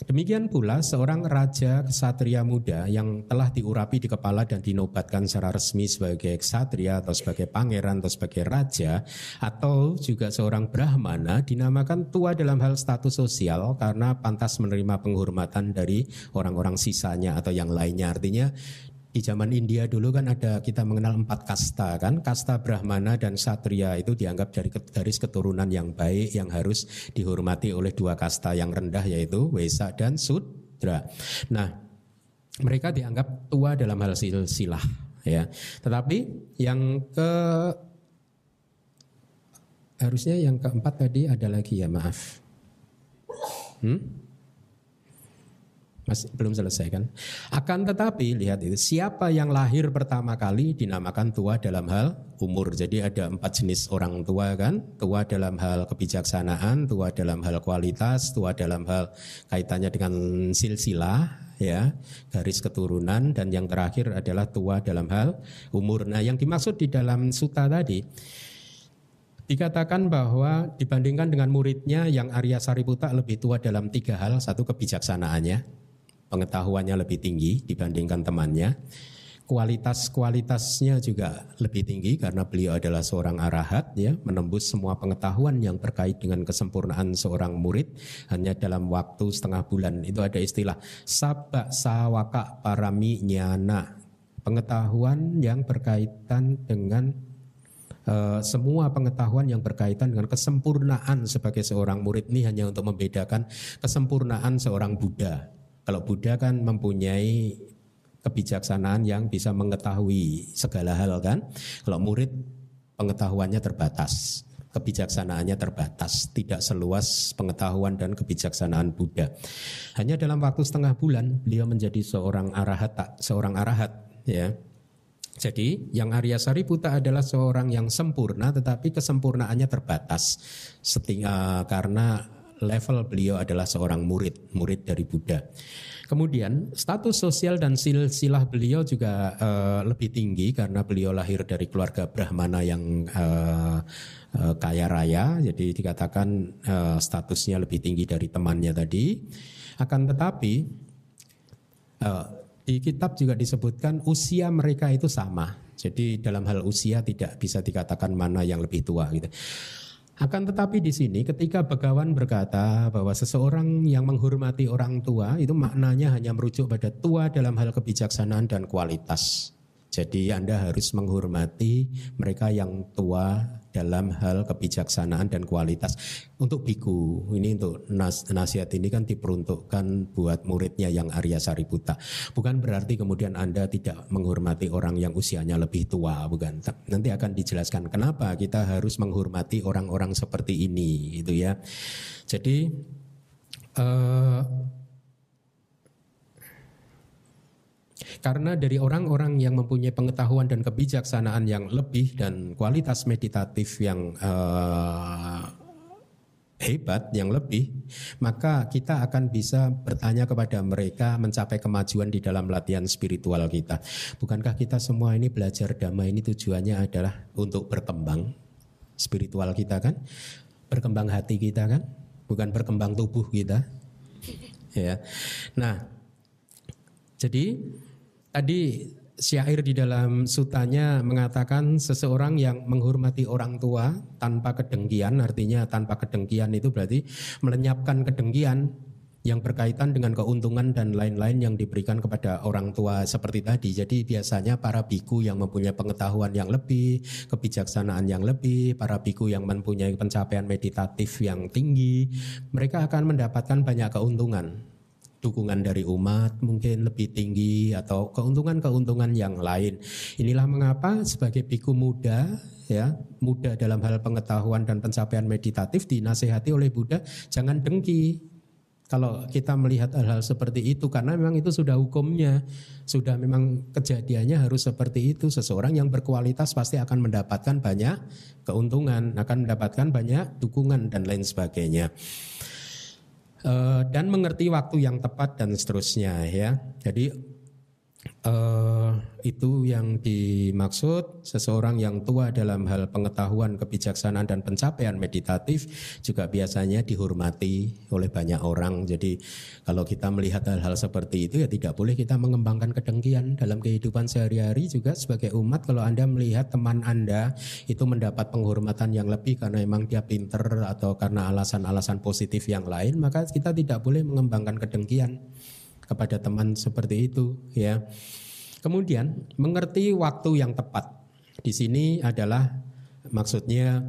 Demikian pula seorang raja kesatria muda yang telah diurapi di kepala dan dinobatkan secara resmi sebagai kesatria atau sebagai pangeran atau sebagai raja atau juga seorang brahmana dinamakan tua dalam hal status sosial karena pantas menerima penghormatan dari orang-orang sisanya atau yang lainnya artinya di zaman India dulu kan ada kita mengenal empat kasta kan kasta Brahmana dan Satria itu dianggap dari garis keturunan yang baik yang harus dihormati oleh dua kasta yang rendah yaitu Wesa dan Sudra. Nah mereka dianggap tua dalam hal silsilah ya tetapi yang ke harusnya yang keempat tadi ada lagi ya maaf. Hmm? Masih belum selesai kan? Akan tetapi lihat itu siapa yang lahir pertama kali dinamakan tua dalam hal umur. Jadi ada empat jenis orang tua kan? Tua dalam hal kebijaksanaan, tua dalam hal kualitas, tua dalam hal kaitannya dengan silsilah, ya garis keturunan dan yang terakhir adalah tua dalam hal umur. Nah yang dimaksud di dalam suta tadi Dikatakan bahwa dibandingkan dengan muridnya yang Arya Sariputa lebih tua dalam tiga hal. Satu kebijaksanaannya, pengetahuannya lebih tinggi dibandingkan temannya. Kualitas-kualitasnya juga lebih tinggi karena beliau adalah seorang arahat ya, menembus semua pengetahuan yang terkait dengan kesempurnaan seorang murid hanya dalam waktu setengah bulan. Itu ada istilah sabak sawaka parami nyana. Pengetahuan yang berkaitan dengan uh, semua pengetahuan yang berkaitan dengan kesempurnaan sebagai seorang murid ini hanya untuk membedakan kesempurnaan seorang Buddha kalau Buddha kan mempunyai kebijaksanaan yang bisa mengetahui segala hal kan. Kalau murid pengetahuannya terbatas, kebijaksanaannya terbatas, tidak seluas pengetahuan dan kebijaksanaan Buddha. Hanya dalam waktu setengah bulan beliau menjadi seorang arahat, tak seorang arahat ya. Jadi yang Arya Sariputa adalah seorang yang sempurna tetapi kesempurnaannya terbatas. Setinggal, karena level beliau adalah seorang murid, murid dari Buddha. Kemudian status sosial dan silsilah beliau juga uh, lebih tinggi karena beliau lahir dari keluarga Brahmana yang uh, uh, kaya raya, jadi dikatakan uh, statusnya lebih tinggi dari temannya tadi. Akan tetapi uh, di kitab juga disebutkan usia mereka itu sama. Jadi dalam hal usia tidak bisa dikatakan mana yang lebih tua gitu. Akan tetapi di sini ketika Begawan berkata bahwa seseorang yang menghormati orang tua itu maknanya hanya merujuk pada tua dalam hal kebijaksanaan dan kualitas. Jadi Anda harus menghormati mereka yang tua dalam hal kebijaksanaan dan kualitas. Untuk biku, ini untuk nas, nasihat ini kan diperuntukkan buat muridnya yang Arya Sariputa. Bukan berarti kemudian Anda tidak menghormati orang yang usianya lebih tua, bukan. Nanti akan dijelaskan kenapa kita harus menghormati orang-orang seperti ini, itu ya. Jadi uh, Karena dari orang-orang yang mempunyai pengetahuan dan kebijaksanaan yang lebih dan kualitas meditatif yang uh, hebat yang lebih, maka kita akan bisa bertanya kepada mereka mencapai kemajuan di dalam latihan spiritual kita. Bukankah kita semua ini belajar dhamma ini tujuannya adalah untuk berkembang spiritual kita kan? Berkembang hati kita kan? Bukan berkembang tubuh kita. Ya. Nah, jadi Tadi syair di dalam sutanya mengatakan seseorang yang menghormati orang tua tanpa kedengkian, artinya tanpa kedengkian itu berarti melenyapkan kedengkian yang berkaitan dengan keuntungan dan lain-lain yang diberikan kepada orang tua seperti tadi. Jadi biasanya para biku yang mempunyai pengetahuan yang lebih, kebijaksanaan yang lebih, para biku yang mempunyai pencapaian meditatif yang tinggi, mereka akan mendapatkan banyak keuntungan dukungan dari umat mungkin lebih tinggi atau keuntungan-keuntungan yang lain. Inilah mengapa sebagai biku muda ya, muda dalam hal pengetahuan dan pencapaian meditatif dinasehati oleh Buddha jangan dengki. Kalau kita melihat hal-hal seperti itu karena memang itu sudah hukumnya, sudah memang kejadiannya harus seperti itu. Seseorang yang berkualitas pasti akan mendapatkan banyak keuntungan, akan mendapatkan banyak dukungan dan lain sebagainya. Eh, dan mengerti waktu yang tepat dan seterusnya ya. Jadi uh, itu yang dimaksud seseorang yang tua dalam hal pengetahuan, kebijaksanaan dan pencapaian meditatif juga biasanya dihormati oleh banyak orang. Jadi kalau kita melihat hal-hal seperti itu ya tidak boleh kita mengembangkan kedengkian dalam kehidupan sehari-hari juga sebagai umat kalau Anda melihat teman Anda itu mendapat penghormatan yang lebih karena memang dia pinter atau karena alasan-alasan positif yang lain maka kita tidak boleh mengembangkan kedengkian kepada teman seperti itu ya. Kemudian mengerti waktu yang tepat. Di sini adalah maksudnya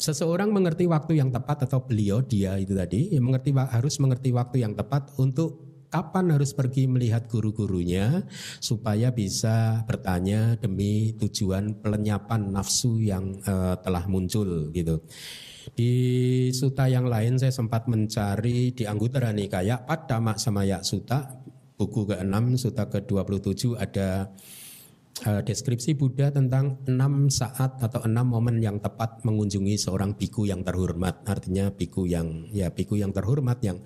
seseorang mengerti waktu yang tepat atau beliau dia itu tadi ya mengerti harus mengerti waktu yang tepat untuk kapan harus pergi melihat guru-gurunya supaya bisa bertanya demi tujuan pelenyapan nafsu yang uh, telah muncul gitu. Di suta yang lain saya sempat mencari di Anggutara Nikaya Padama Samaya Suta buku ke-6 suta ke-27 ada uh, deskripsi Buddha tentang enam saat atau enam momen yang tepat mengunjungi seorang biku yang terhormat. Artinya biku yang ya biku yang terhormat yang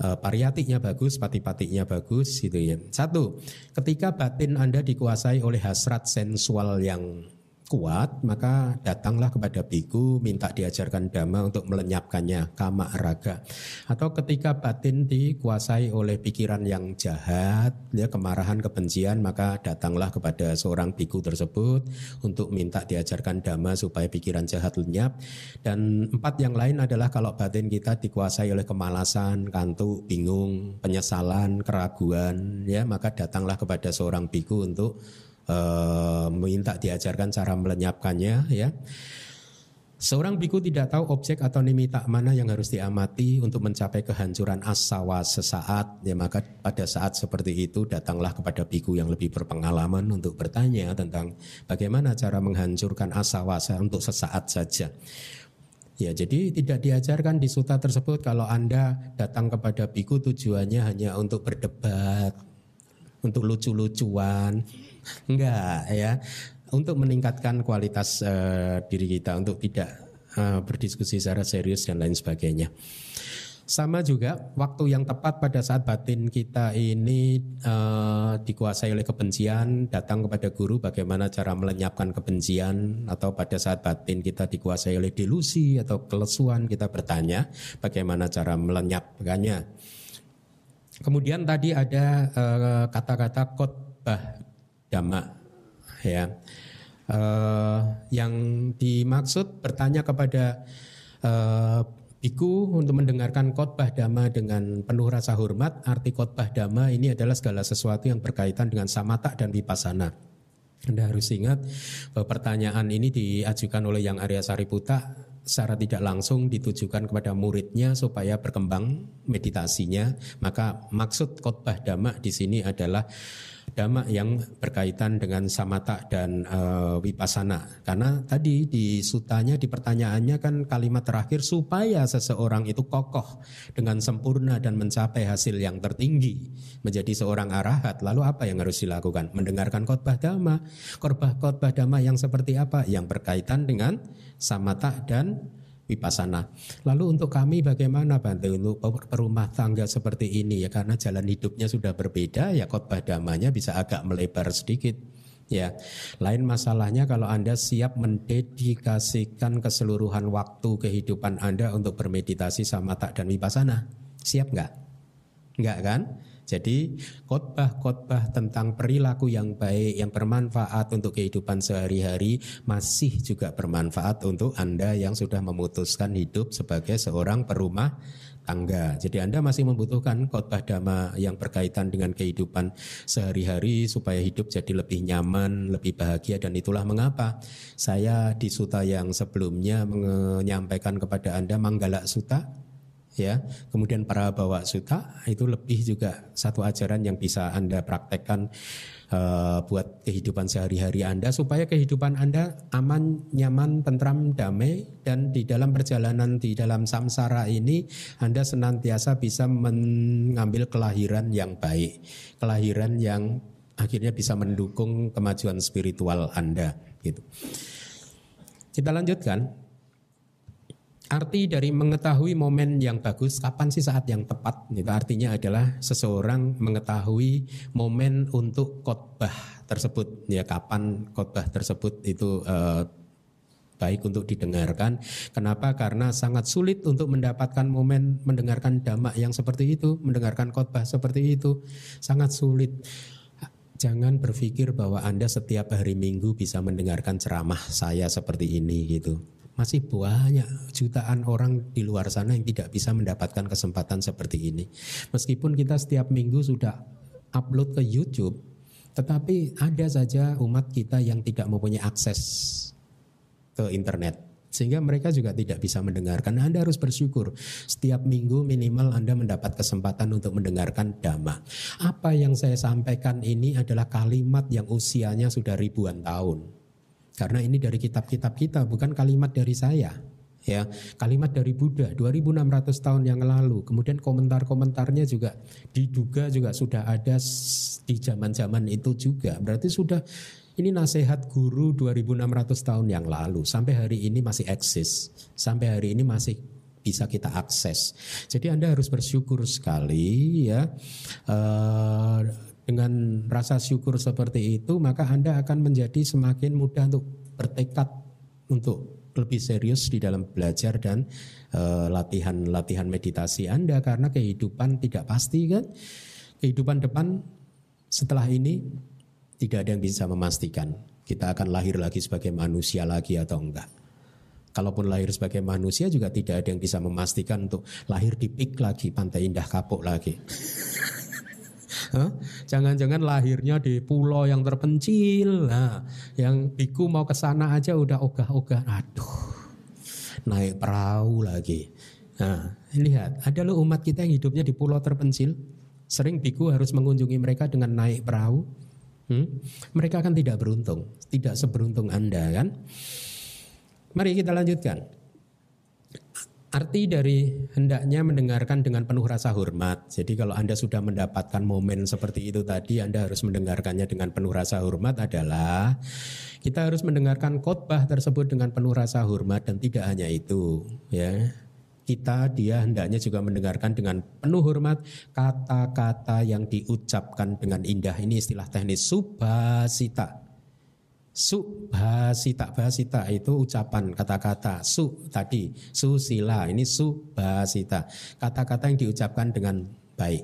uh, pariyatinya bagus, pati-patinya bagus gitu ya. Satu, ketika batin Anda dikuasai oleh hasrat sensual yang kuat, maka datanglah kepada biku minta diajarkan dhamma untuk melenyapkannya, kama raga. Atau ketika batin dikuasai oleh pikiran yang jahat, ya kemarahan, kebencian, maka datanglah kepada seorang biku tersebut untuk minta diajarkan dhamma supaya pikiran jahat lenyap. Dan empat yang lain adalah kalau batin kita dikuasai oleh kemalasan, kantuk, bingung, penyesalan, keraguan, ya maka datanglah kepada seorang biku untuk uh, minta diajarkan cara melenyapkannya ya. Seorang biku tidak tahu objek atau nimita mana yang harus diamati untuk mencapai kehancuran asawa sesaat. Ya maka pada saat seperti itu datanglah kepada biku yang lebih berpengalaman untuk bertanya tentang bagaimana cara menghancurkan asawa untuk sesaat saja. Ya, jadi tidak diajarkan di suta tersebut kalau Anda datang kepada biku tujuannya hanya untuk berdebat, untuk lucu-lucuan, enggak ya, untuk meningkatkan kualitas uh, diri kita, untuk tidak uh, berdiskusi secara serius dan lain sebagainya. Sama juga waktu yang tepat pada saat batin kita ini uh, dikuasai oleh kebencian, datang kepada guru bagaimana cara melenyapkan kebencian atau pada saat batin kita dikuasai oleh delusi atau kelesuan kita bertanya bagaimana cara melenyapkannya. Kemudian tadi ada uh, kata-kata khotbah dhamma ya. Uh, yang dimaksud bertanya kepada uh, biku untuk mendengarkan khotbah dhamma dengan penuh rasa hormat. Arti khotbah dhamma ini adalah segala sesuatu yang berkaitan dengan samata dan vipassana. Anda harus ingat bahwa pertanyaan ini diajukan oleh Yang Arya Sariputa secara tidak langsung ditujukan kepada muridnya supaya berkembang meditasinya. Maka maksud khotbah dhamma di sini adalah dhamma yang berkaitan dengan samata dan e, vipassana. Karena tadi di sutanya di pertanyaannya kan kalimat terakhir supaya seseorang itu kokoh dengan sempurna dan mencapai hasil yang tertinggi menjadi seorang arahat. Lalu apa yang harus dilakukan? Mendengarkan khotbah dhamma. Khotbah khotbah dhamma yang seperti apa? Yang berkaitan dengan samata dan Wipasana. Lalu untuk kami bagaimana Bante untuk perumah tangga seperti ini ya karena jalan hidupnya sudah berbeda ya khotbah damanya bisa agak melebar sedikit. Ya, lain masalahnya kalau Anda siap mendedikasikan keseluruhan waktu kehidupan Anda untuk bermeditasi sama tak dan wipasana. Siap nggak? Nggak kan? Jadi khotbah-khotbah tentang perilaku yang baik, yang bermanfaat untuk kehidupan sehari-hari masih juga bermanfaat untuk Anda yang sudah memutuskan hidup sebagai seorang perumah tangga. Jadi Anda masih membutuhkan khotbah dhamma yang berkaitan dengan kehidupan sehari-hari supaya hidup jadi lebih nyaman, lebih bahagia dan itulah mengapa saya di suta yang sebelumnya menyampaikan kepada Anda Manggala Suta ya. Kemudian para bawa suta itu lebih juga satu ajaran yang bisa Anda praktekkan uh, buat kehidupan sehari-hari Anda supaya kehidupan Anda aman, nyaman, tentram, damai dan di dalam perjalanan di dalam samsara ini Anda senantiasa bisa mengambil kelahiran yang baik, kelahiran yang akhirnya bisa mendukung kemajuan spiritual Anda gitu. Kita lanjutkan. Arti dari mengetahui momen yang bagus, kapan sih saat yang tepat? Itu artinya adalah seseorang mengetahui momen untuk khotbah tersebut. Ya, kapan khotbah tersebut itu eh, baik untuk didengarkan. Kenapa? Karena sangat sulit untuk mendapatkan momen mendengarkan damak yang seperti itu, mendengarkan khotbah seperti itu, sangat sulit. Jangan berpikir bahwa Anda setiap hari Minggu bisa mendengarkan ceramah saya seperti ini gitu masih banyak jutaan orang di luar sana yang tidak bisa mendapatkan kesempatan seperti ini. Meskipun kita setiap minggu sudah upload ke YouTube, tetapi ada saja umat kita yang tidak mempunyai akses ke internet. Sehingga mereka juga tidak bisa mendengarkan. Anda harus bersyukur setiap minggu minimal Anda mendapat kesempatan untuk mendengarkan dhamma. Apa yang saya sampaikan ini adalah kalimat yang usianya sudah ribuan tahun karena ini dari kitab-kitab kita, bukan kalimat dari saya. Ya, kalimat dari Buddha 2600 tahun yang lalu. Kemudian komentar-komentarnya juga diduga juga sudah ada di zaman-zaman itu juga. Berarti sudah ini nasihat guru 2600 tahun yang lalu sampai hari ini masih eksis. Sampai hari ini masih bisa kita akses. Jadi Anda harus bersyukur sekali ya. Uh, dengan rasa syukur seperti itu, maka Anda akan menjadi semakin mudah untuk bertekad untuk lebih serius di dalam belajar dan eh, latihan-latihan uh, meditasi Anda karena kehidupan tidak pasti kan. Kehidupan depan setelah ini tidak ada yang bisa memastikan kita akan lahir lagi sebagai manusia lagi atau enggak. Kalaupun lahir sebagai manusia juga tidak ada yang bisa memastikan untuk lahir di pik lagi, pantai indah kapuk lagi. Jangan-jangan lahirnya di pulau yang terpencil. Nah, yang biku mau ke sana aja udah ogah-ogah. Aduh, naik perahu lagi. Nah, lihat, ada lo umat kita yang hidupnya di pulau terpencil. Sering biku harus mengunjungi mereka dengan naik perahu. Hmm? Mereka akan tidak beruntung, tidak seberuntung Anda kan. Mari kita lanjutkan. Arti dari hendaknya mendengarkan dengan penuh rasa hormat. Jadi kalau Anda sudah mendapatkan momen seperti itu tadi, Anda harus mendengarkannya dengan penuh rasa hormat adalah kita harus mendengarkan khotbah tersebut dengan penuh rasa hormat dan tidak hanya itu, ya. Kita dia hendaknya juga mendengarkan dengan penuh hormat kata-kata yang diucapkan dengan indah. Ini istilah teknis subhasita Subhasita bahasita itu ucapan kata-kata. Su tadi susila. Ini subhasita. Kata-kata yang diucapkan dengan baik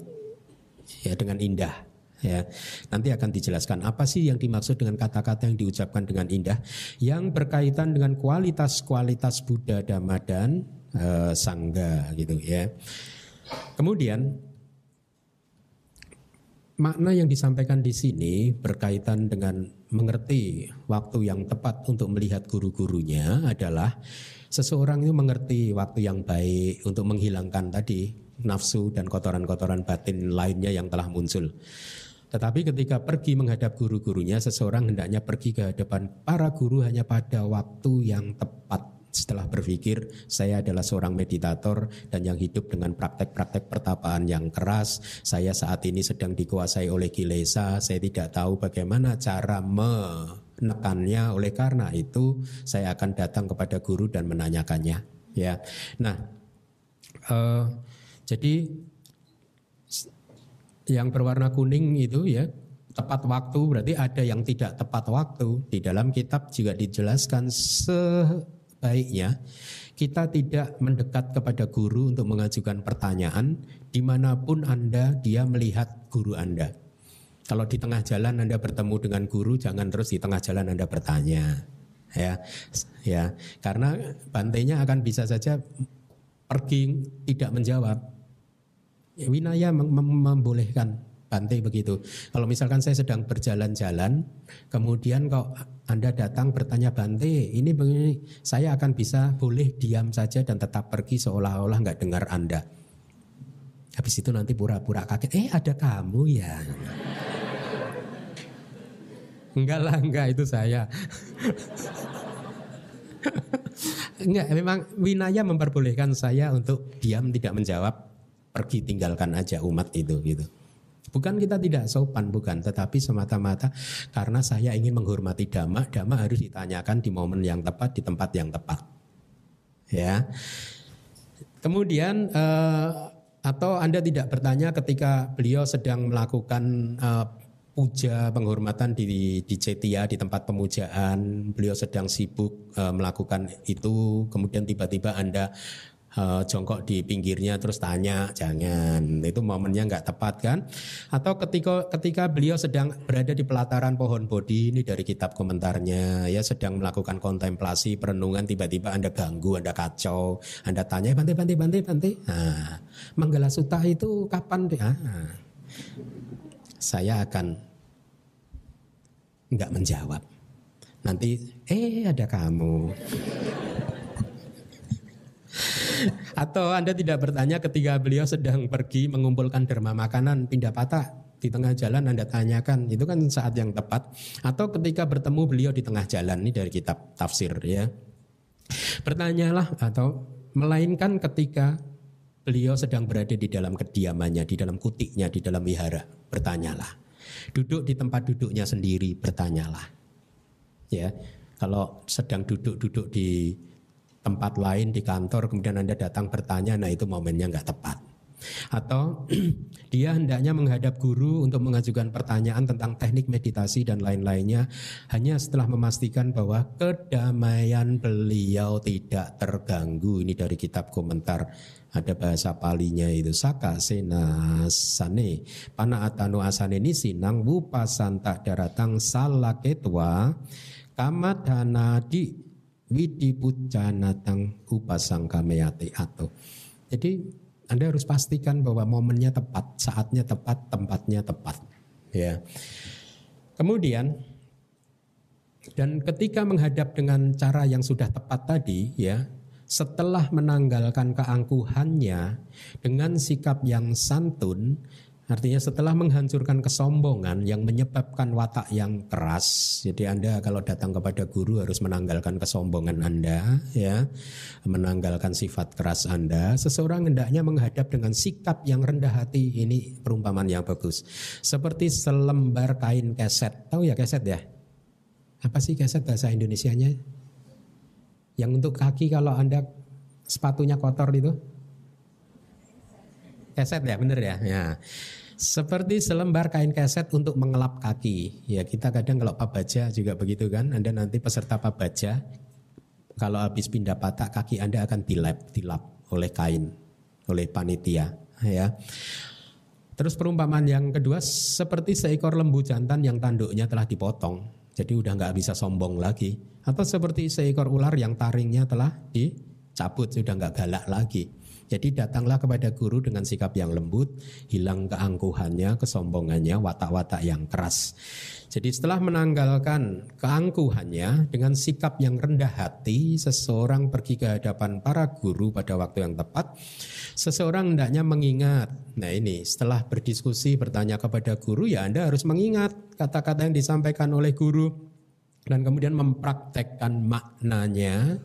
ya dengan indah ya. Nanti akan dijelaskan apa sih yang dimaksud dengan kata-kata yang diucapkan dengan indah. Yang berkaitan dengan kualitas-kualitas Buddha Dhamma dan e, Sangga gitu ya. Kemudian makna yang disampaikan di sini berkaitan dengan mengerti waktu yang tepat untuk melihat guru-gurunya adalah seseorang itu mengerti waktu yang baik untuk menghilangkan tadi nafsu dan kotoran-kotoran batin lainnya yang telah muncul. Tetapi ketika pergi menghadap guru-gurunya, seseorang hendaknya pergi ke hadapan para guru hanya pada waktu yang tepat setelah berpikir saya adalah seorang meditator dan yang hidup dengan praktek-praktek pertapaan yang keras, saya saat ini sedang dikuasai oleh kilesa, saya tidak tahu bagaimana cara menekannya. Oleh karena itu, saya akan datang kepada guru dan menanyakannya. Ya, nah, uh, jadi yang berwarna kuning itu ya tepat waktu berarti ada yang tidak tepat waktu di dalam kitab juga dijelaskan se baiknya kita tidak mendekat kepada guru untuk mengajukan pertanyaan di mana pun Anda dia melihat guru Anda. Kalau di tengah jalan Anda bertemu dengan guru, jangan terus di tengah jalan Anda bertanya. Ya, ya, karena bantainya akan bisa saja pergi tidak menjawab. Winaya membolehkan Bante begitu. Kalau misalkan saya sedang berjalan-jalan, kemudian kok Anda datang bertanya Bante, ini begini, saya akan bisa boleh diam saja dan tetap pergi seolah-olah nggak dengar Anda. Habis itu nanti pura-pura kaget, eh ada kamu ya. enggak lah, enggak itu saya. enggak, memang Winaya memperbolehkan saya untuk diam tidak menjawab, pergi tinggalkan aja umat itu gitu. Bukan kita tidak sopan, bukan, tetapi semata-mata karena saya ingin menghormati dhamma, dhamma harus ditanyakan di momen yang tepat, di tempat yang tepat. Ya. Kemudian eh, atau Anda tidak bertanya ketika beliau sedang melakukan eh, puja penghormatan di di Cetia di tempat pemujaan beliau sedang sibuk uh, melakukan itu kemudian tiba-tiba Anda uh, jongkok di pinggirnya terus tanya jangan. Itu momennya nggak tepat kan? Atau ketika ketika beliau sedang berada di pelataran pohon bodi ini dari kitab komentarnya ya sedang melakukan kontemplasi perenungan tiba-tiba anda ganggu anda kacau anda tanya eh, bante bante bante bante nah, Manggala Suta itu kapan ah, saya akan nggak menjawab. Nanti eh ada kamu atau Anda tidak bertanya ketika beliau sedang pergi mengumpulkan derma makanan pindah patah di tengah jalan Anda tanyakan itu kan saat yang tepat? Atau ketika bertemu beliau di tengah jalan ini dari kitab tafsir ya. Bertanyalah atau melainkan ketika beliau sedang berada di dalam kediamannya di dalam kutiknya di dalam wihara bertanyalah. Duduk di tempat duduknya sendiri bertanyalah. Ya kalau sedang duduk-duduk di tempat lain di kantor kemudian Anda datang bertanya nah itu momennya nggak tepat. Atau dia hendaknya menghadap guru untuk mengajukan pertanyaan tentang teknik meditasi dan lain-lainnya hanya setelah memastikan bahwa kedamaian beliau tidak terganggu. Ini dari kitab komentar ada bahasa palinya itu saka sena sane pana atanu asane ini sinang wupasanta daratang salaketwa kamadana di widi pujanatang upasang kameyati atau. Jadi Anda harus pastikan bahwa momennya tepat, saatnya tepat, tempatnya tepat. Ya. Kemudian dan ketika menghadap dengan cara yang sudah tepat tadi ya, setelah menanggalkan keangkuhannya dengan sikap yang santun, Artinya setelah menghancurkan kesombongan yang menyebabkan watak yang keras, jadi Anda kalau datang kepada guru harus menanggalkan kesombongan Anda, ya, menanggalkan sifat keras Anda. Seseorang hendaknya menghadap dengan sikap yang rendah hati. Ini perumpamaan yang bagus. Seperti selembar kain keset. Tahu ya keset ya? Apa sih keset bahasa Indonesianya? Yang untuk kaki kalau Anda sepatunya kotor itu? Keset ya, bener ya. Ya. Seperti selembar kain keset untuk mengelap kaki. Ya kita kadang kalau pabaja juga begitu kan. Anda nanti peserta pabaja kalau habis pindah patah kaki Anda akan dilap, dilap oleh kain, oleh panitia. Ya. Terus perumpamaan yang kedua seperti seekor lembu jantan yang tanduknya telah dipotong. Jadi udah nggak bisa sombong lagi. Atau seperti seekor ular yang taringnya telah dicabut, sudah nggak galak lagi. Jadi datanglah kepada guru dengan sikap yang lembut, hilang keangkuhannya, kesombongannya, watak-watak yang keras. Jadi setelah menanggalkan keangkuhannya dengan sikap yang rendah hati, seseorang pergi ke hadapan para guru pada waktu yang tepat. Seseorang hendaknya mengingat. Nah ini setelah berdiskusi bertanya kepada guru ya Anda harus mengingat kata-kata yang disampaikan oleh guru dan kemudian mempraktekkan maknanya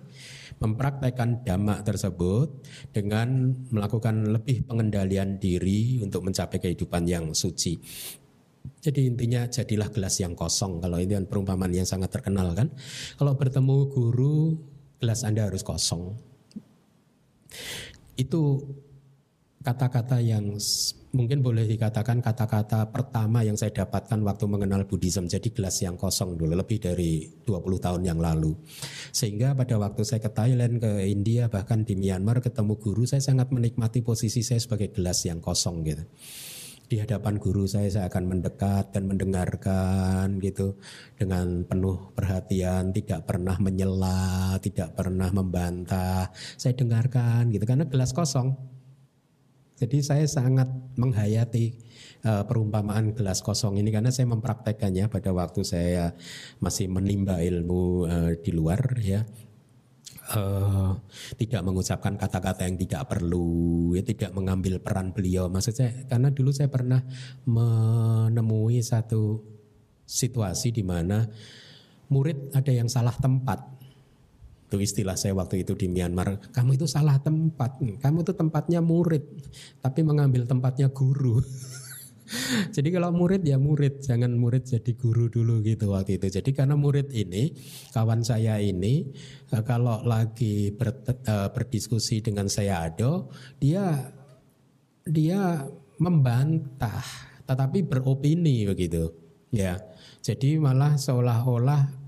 mempraktekkan dhamma tersebut dengan melakukan lebih pengendalian diri untuk mencapai kehidupan yang suci. Jadi intinya jadilah gelas yang kosong. Kalau ini kan perumpamaan yang sangat terkenal kan. Kalau bertemu guru, gelas Anda harus kosong. Itu kata-kata yang mungkin boleh dikatakan kata-kata pertama yang saya dapatkan waktu mengenal Buddhism. Jadi gelas yang kosong dulu lebih dari 20 tahun yang lalu. Sehingga pada waktu saya ke Thailand, ke India, bahkan di Myanmar ketemu guru, saya sangat menikmati posisi saya sebagai gelas yang kosong gitu. Di hadapan guru saya saya akan mendekat dan mendengarkan gitu dengan penuh perhatian, tidak pernah menyela, tidak pernah membantah. Saya dengarkan gitu karena gelas kosong jadi saya sangat menghayati uh, perumpamaan gelas kosong ini karena saya mempraktekannya pada waktu saya masih menimba ilmu uh, di luar ya. uh, tidak mengucapkan kata-kata yang tidak perlu, ya tidak mengambil peran beliau. Maksud saya karena dulu saya pernah menemui satu situasi di mana murid ada yang salah tempat. Itu istilah saya waktu itu di Myanmar. Kamu itu salah tempat. Kamu itu tempatnya murid, tapi mengambil tempatnya guru. jadi kalau murid ya murid, jangan murid jadi guru dulu gitu waktu itu. Jadi karena murid ini, kawan saya ini, eh, kalau lagi ber, uh, berdiskusi dengan saya Ado, dia dia membantah, tetapi beropini begitu. Ya, jadi malah seolah-olah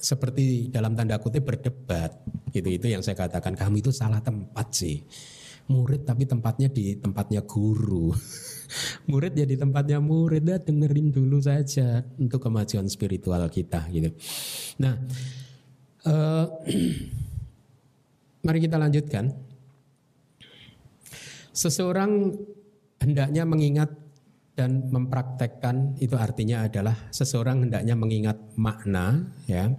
seperti dalam tanda kutip berdebat. Gitu itu yang saya katakan. Kamu itu salah tempat sih. Murid tapi tempatnya di tempatnya guru. Murid ya di tempatnya murid. Ya dengerin dulu saja untuk kemajuan spiritual kita gitu. Nah, uh, mari kita lanjutkan. Seseorang hendaknya mengingat dan mempraktekkan itu artinya adalah seseorang hendaknya mengingat makna ya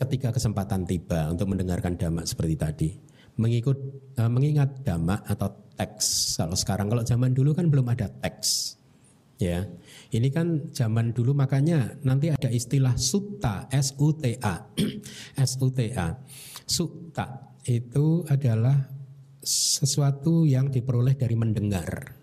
ketika kesempatan tiba untuk mendengarkan dhamma seperti tadi mengikut uh, mengingat dhamma atau teks. Kalau sekarang kalau zaman dulu kan belum ada teks. Ya. Ini kan zaman dulu makanya nanti ada istilah sutta, S U T A. S U T A. Sutta itu adalah sesuatu yang diperoleh dari mendengar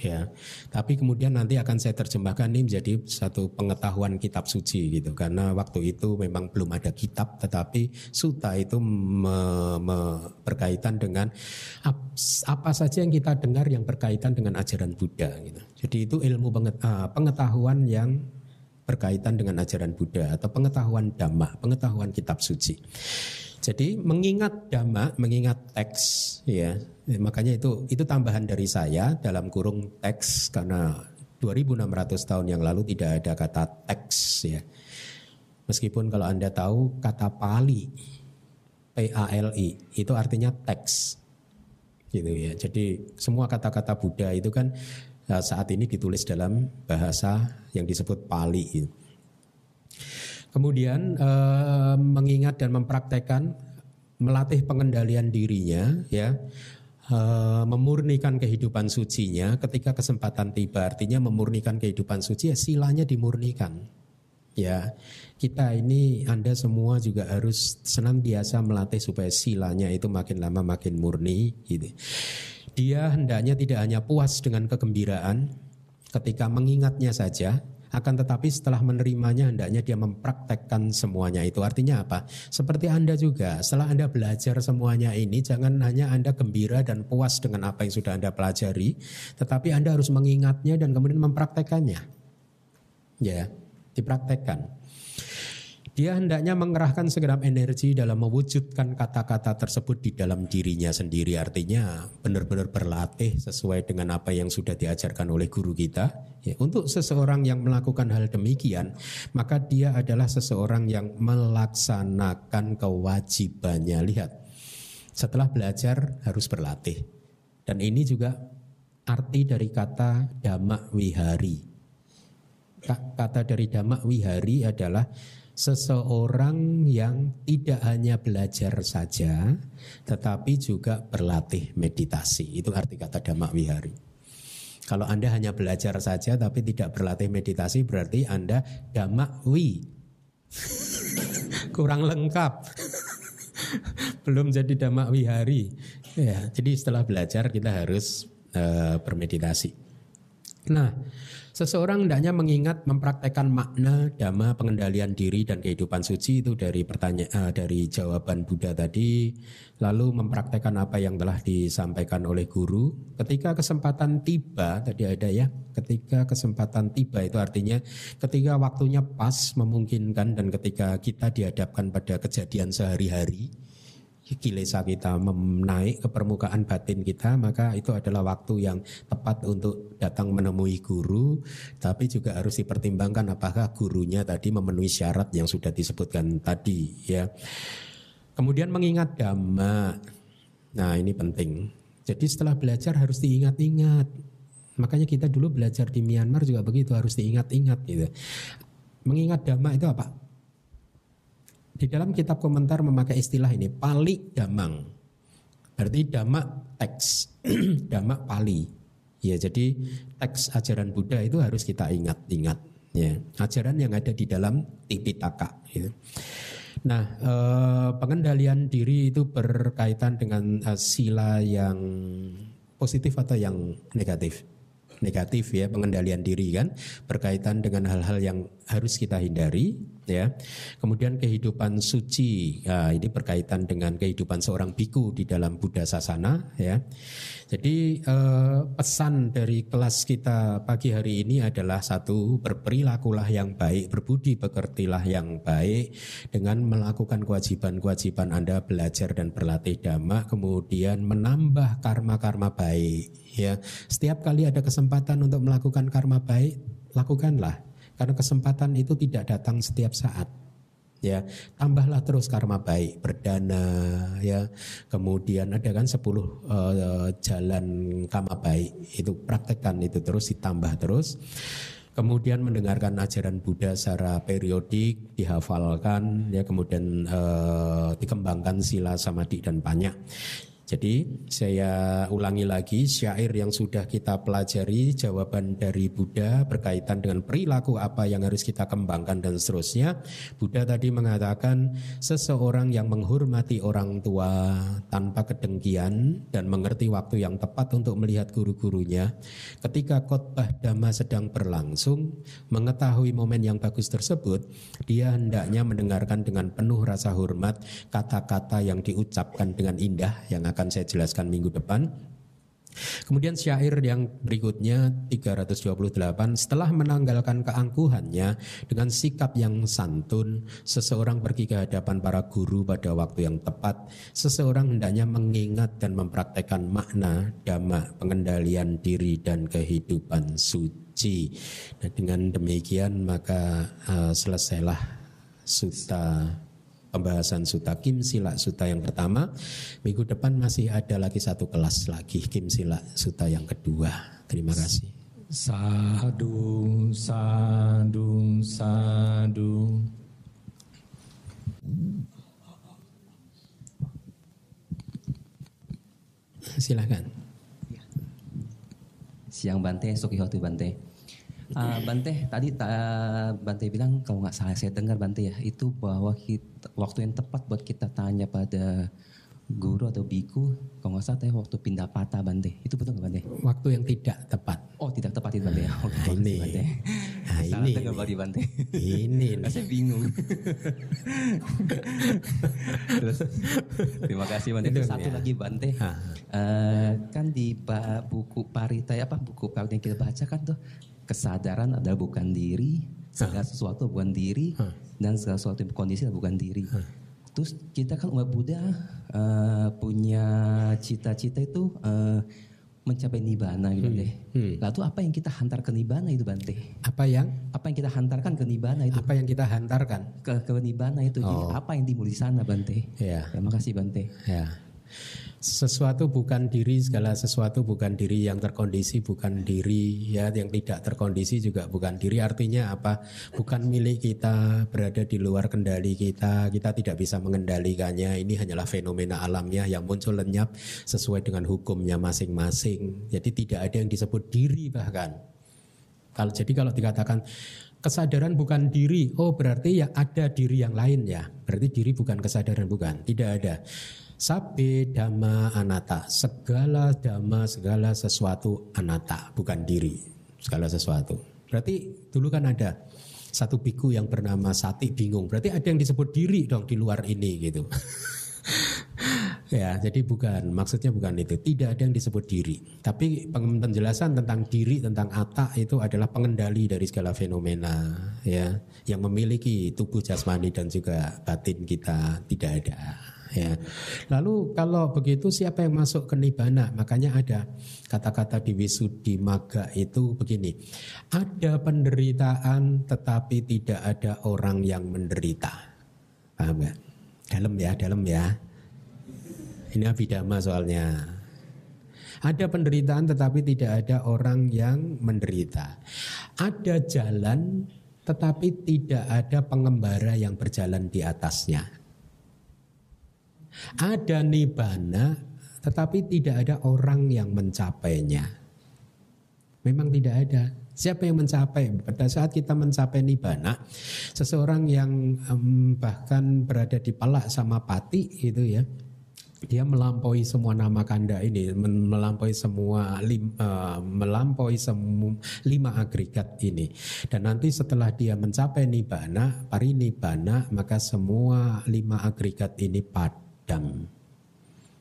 ya. Tapi kemudian nanti akan saya terjemahkan ini menjadi satu pengetahuan kitab suci gitu karena waktu itu memang belum ada kitab tetapi suta itu me, me, berkaitan dengan ap, apa saja yang kita dengar yang berkaitan dengan ajaran Buddha gitu. Jadi itu ilmu ah, pengetahuan yang berkaitan dengan ajaran Buddha atau pengetahuan dhamma, pengetahuan kitab suci. Jadi mengingat dhamma, mengingat teks ya. Makanya itu itu tambahan dari saya dalam kurung teks karena 2600 tahun yang lalu tidak ada kata teks ya. Meskipun kalau Anda tahu kata Pali P A L I itu artinya teks. Gitu ya. Jadi semua kata-kata Buddha itu kan eh, saat ini ditulis dalam bahasa yang disebut Pali gitu. Kemudian eh, mengingat dan mempraktekkan melatih pengendalian dirinya ya eh, memurnikan kehidupan sucinya ketika kesempatan tiba artinya memurnikan kehidupan suci ya silanya dimurnikan. Ya kita ini Anda semua juga harus senantiasa melatih supaya silanya itu makin lama makin murni gitu. Dia hendaknya tidak hanya puas dengan kegembiraan ketika mengingatnya saja akan tetapi setelah menerimanya hendaknya dia mempraktekkan semuanya itu. Artinya apa? Seperti Anda juga, setelah Anda belajar semuanya ini jangan hanya Anda gembira dan puas dengan apa yang sudah Anda pelajari, tetapi Anda harus mengingatnya dan kemudian mempraktekannya. Ya, dipraktekkan. Dia hendaknya mengerahkan segenap energi dalam mewujudkan kata-kata tersebut di dalam dirinya sendiri. Artinya benar-benar berlatih sesuai dengan apa yang sudah diajarkan oleh guru kita. Ya, untuk seseorang yang melakukan hal demikian, maka dia adalah seseorang yang melaksanakan kewajibannya. Lihat, setelah belajar harus berlatih. Dan ini juga arti dari kata damak wihari. Kata dari damak wihari adalah seseorang yang tidak hanya belajar saja, tetapi juga berlatih meditasi. Itu arti kata damak wihari. Kalau Anda hanya belajar saja tapi tidak berlatih meditasi berarti Anda damak wi. Kurang lengkap. Belum jadi damak wihari. Ya, jadi setelah belajar kita harus uh, bermeditasi. Nah, Seseorang hendaknya mengingat mempraktekkan makna dhamma pengendalian diri dan kehidupan suci itu dari pertanyaan uh, dari jawaban Buddha tadi lalu mempraktekkan apa yang telah disampaikan oleh guru. Ketika kesempatan tiba tadi ada ya ketika kesempatan tiba itu artinya ketika waktunya pas memungkinkan dan ketika kita dihadapkan pada kejadian sehari-hari kilesa kita menaik ke permukaan batin kita maka itu adalah waktu yang tepat untuk datang menemui guru. Tapi juga harus dipertimbangkan apakah gurunya tadi memenuhi syarat yang sudah disebutkan tadi ya. Kemudian mengingat dhamma nah ini penting. Jadi setelah belajar harus diingat-ingat. Makanya kita dulu belajar di Myanmar juga begitu harus diingat-ingat gitu. Mengingat dhamma itu apa di dalam kitab komentar memakai istilah ini pali damang. Berarti damak teks, damak pali. Ya, jadi teks ajaran Buddha itu harus kita ingat-ingat. Ya, ajaran yang ada di dalam Tipitaka. Gitu. Nah, eh, pengendalian diri itu berkaitan dengan eh, sila yang positif atau yang negatif negatif ya pengendalian diri kan berkaitan dengan hal-hal yang harus kita hindari ya. Kemudian kehidupan suci ya, ini berkaitan dengan kehidupan seorang biku di dalam Buddha sasana ya. Jadi eh, pesan dari kelas kita pagi hari ini adalah satu berperilakulah yang baik, berbudi pekertilah yang baik dengan melakukan kewajiban-kewajiban Anda belajar dan berlatih dhamma, kemudian menambah karma-karma baik ya. Setiap kali ada kesempatan untuk melakukan karma baik, lakukanlah karena kesempatan itu tidak datang setiap saat ya. Tambahlah terus karma baik berdana ya. Kemudian ada kan 10 uh, eh, jalan karma baik itu praktekkan itu terus ditambah terus. Kemudian mendengarkan ajaran Buddha secara periodik dihafalkan ya. Kemudian uh, dikembangkan sila samadhi dan banyak jadi saya ulangi lagi syair yang sudah kita pelajari jawaban dari Buddha berkaitan dengan perilaku apa yang harus kita kembangkan dan seterusnya. Buddha tadi mengatakan seseorang yang menghormati orang tua tanpa kedengkian dan mengerti waktu yang tepat untuk melihat guru-gurunya. Ketika khotbah dhamma sedang berlangsung, mengetahui momen yang bagus tersebut, dia hendaknya mendengarkan dengan penuh rasa hormat kata-kata yang diucapkan dengan indah yang akan akan saya jelaskan minggu depan. Kemudian syair yang berikutnya 328 setelah menanggalkan keangkuhannya dengan sikap yang santun seseorang pergi ke hadapan para guru pada waktu yang tepat seseorang hendaknya mengingat dan mempraktekkan makna dhamma pengendalian diri dan kehidupan suci. Nah, dengan demikian maka uh, selesailah sutta pembahasan suta Kim Sila Suta yang pertama. Minggu depan masih ada lagi satu kelas lagi Kim Sila Suta yang kedua. Terima kasih. Sadu, sadu, sadu. Silakan. Siang Bante, Sokihotu Bante. Uh, Bante, tadi uh, Bante bilang kalau nggak salah saya dengar Bante ya itu bahwa kita, waktu yang tepat buat kita tanya pada guru atau biku, kalau nggak salah waktu pindah patah Bante, itu betul nggak Bante? Waktu yang tidak tepat. Oh tidak tepat itu Bante ya? Oke, nah, ini. Bante. Nah, ini. Dengar Bante. Ini. saya bingung. Terus, terima kasih Bante. Terus, satu ya. lagi Bante, uh, kan di buku Parita apa buku yang kita baca kan tuh kesadaran adalah bukan diri, segala sesuatu bukan diri, dan segala sesuatu kondisi adalah bukan diri. Terus kita kan umat Buddha uh, punya cita-cita itu uh, mencapai nibana gitu hmm. deh. Hmm. Lalu apa yang kita hantar ke nibana itu Bante? Apa yang? Apa yang kita hantarkan ke nibana itu? Apa yang kita hantarkan? Ke ke nibana itu. Oh. Jadi apa yang dimulai di sana Bante? Ya. Terima kasih Bante. Ya. Sesuatu bukan diri, segala sesuatu bukan diri yang terkondisi, bukan diri ya yang tidak terkondisi juga bukan diri. Artinya apa? Bukan milik kita, berada di luar kendali kita, kita tidak bisa mengendalikannya. Ini hanyalah fenomena alamnya yang muncul lenyap sesuai dengan hukumnya masing-masing. Jadi tidak ada yang disebut diri bahkan. Kalau jadi kalau dikatakan kesadaran bukan diri, oh berarti ya ada diri yang lain ya. Berarti diri bukan kesadaran bukan, tidak ada. Sabe dhamma anata. Segala dhamma, segala sesuatu anata, bukan diri. Segala sesuatu. Berarti dulu kan ada satu biku yang bernama Sati bingung. Berarti ada yang disebut diri dong di luar ini gitu. ya, jadi bukan maksudnya bukan itu. Tidak ada yang disebut diri. Tapi penjelasan tentang diri tentang ata itu adalah pengendali dari segala fenomena ya yang memiliki tubuh jasmani dan juga batin kita tidak ada ya. Lalu kalau begitu siapa yang masuk ke nibana? Makanya ada kata-kata di Wisudi Maga itu begini. Ada penderitaan tetapi tidak ada orang yang menderita. Paham gak? Dalam ya, dalam ya. Ini abidama soalnya. Ada penderitaan tetapi tidak ada orang yang menderita. Ada jalan tetapi tidak ada pengembara yang berjalan di atasnya. Ada nibana, tetapi tidak ada orang yang mencapainya. Memang tidak ada. Siapa yang mencapai? Pada saat kita mencapai nibana, seseorang yang bahkan berada di palak sama pati itu ya, dia melampaui semua nama kanda ini, melampaui semua lim, uh, melampaui semua lima agregat ini. Dan nanti setelah dia mencapai nibana, pari nibana, maka semua lima agregat ini padam.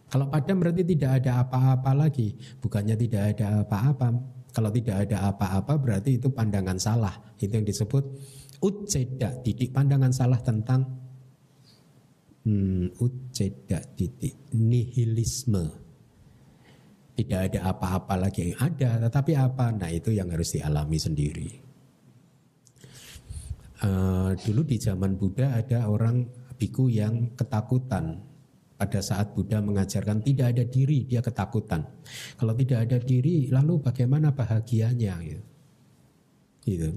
Kalau padam berarti tidak ada apa-apa lagi, bukannya tidak ada apa-apa. Kalau tidak ada apa-apa berarti itu pandangan salah. Itu yang disebut uceda, didik pandangan salah tentang hmm, uceda titik. Nihilisme. Tidak ada apa-apa lagi. Yang ada tetapi apa? Nah itu yang harus dialami sendiri. Uh, dulu di zaman Buddha ada orang biku yang ketakutan pada saat Buddha mengajarkan tidak ada diri dia ketakutan kalau tidak ada diri lalu bagaimana bahagianya gitu, gitu.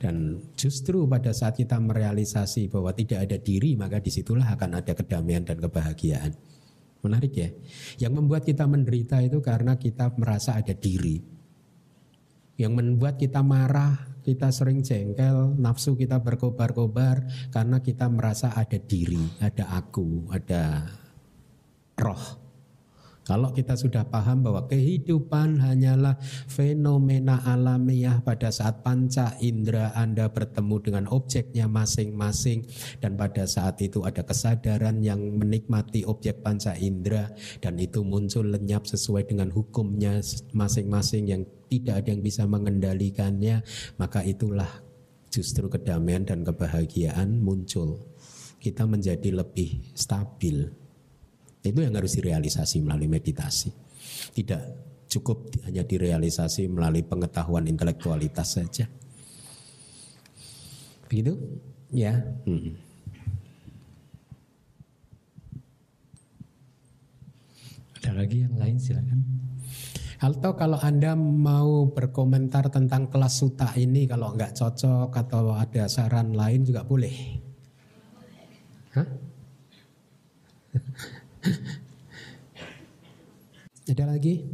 Dan justru pada saat kita merealisasi bahwa tidak ada diri, maka di situlah akan ada kedamaian dan kebahagiaan. Menarik ya. Yang membuat kita menderita itu karena kita merasa ada diri. Yang membuat kita marah, kita sering jengkel, nafsu kita berkobar-kobar karena kita merasa ada diri, ada aku, ada roh. Kalau kita sudah paham bahwa kehidupan hanyalah fenomena alamiah pada saat panca indera Anda bertemu dengan objeknya masing-masing dan pada saat itu ada kesadaran yang menikmati objek panca indera dan itu muncul lenyap sesuai dengan hukumnya masing-masing yang tidak ada yang bisa mengendalikannya, maka itulah justru kedamaian dan kebahagiaan muncul. Kita menjadi lebih stabil. Itu yang harus direalisasi melalui meditasi. Tidak cukup hanya direalisasi melalui pengetahuan intelektualitas saja. Begitu? Ya. Hmm. Ada lagi yang lain silakan. Atau kalau Anda mau berkomentar tentang kelas suta ini kalau nggak cocok atau ada saran lain juga boleh. Hah? Ada lagi?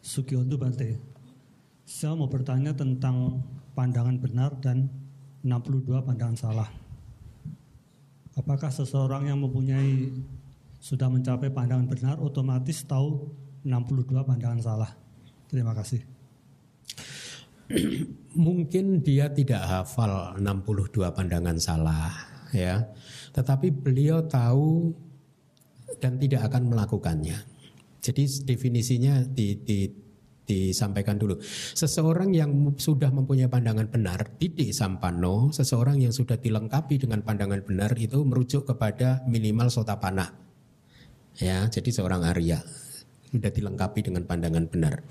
Sugiondo Bante. Saya mau bertanya tentang pandangan benar dan 62 pandangan salah. Apakah seseorang yang mempunyai sudah mencapai pandangan benar otomatis tahu 62 pandangan salah. Terima kasih. Mungkin dia tidak hafal 62 pandangan salah ya. Tetapi beliau tahu dan tidak akan melakukannya. Jadi definisinya di, di disampaikan dulu. Seseorang yang sudah mempunyai pandangan benar, titik sampano, seseorang yang sudah dilengkapi dengan pandangan benar itu merujuk kepada minimal sotapana. Ya, jadi seorang Arya sudah dilengkapi dengan pandangan benar.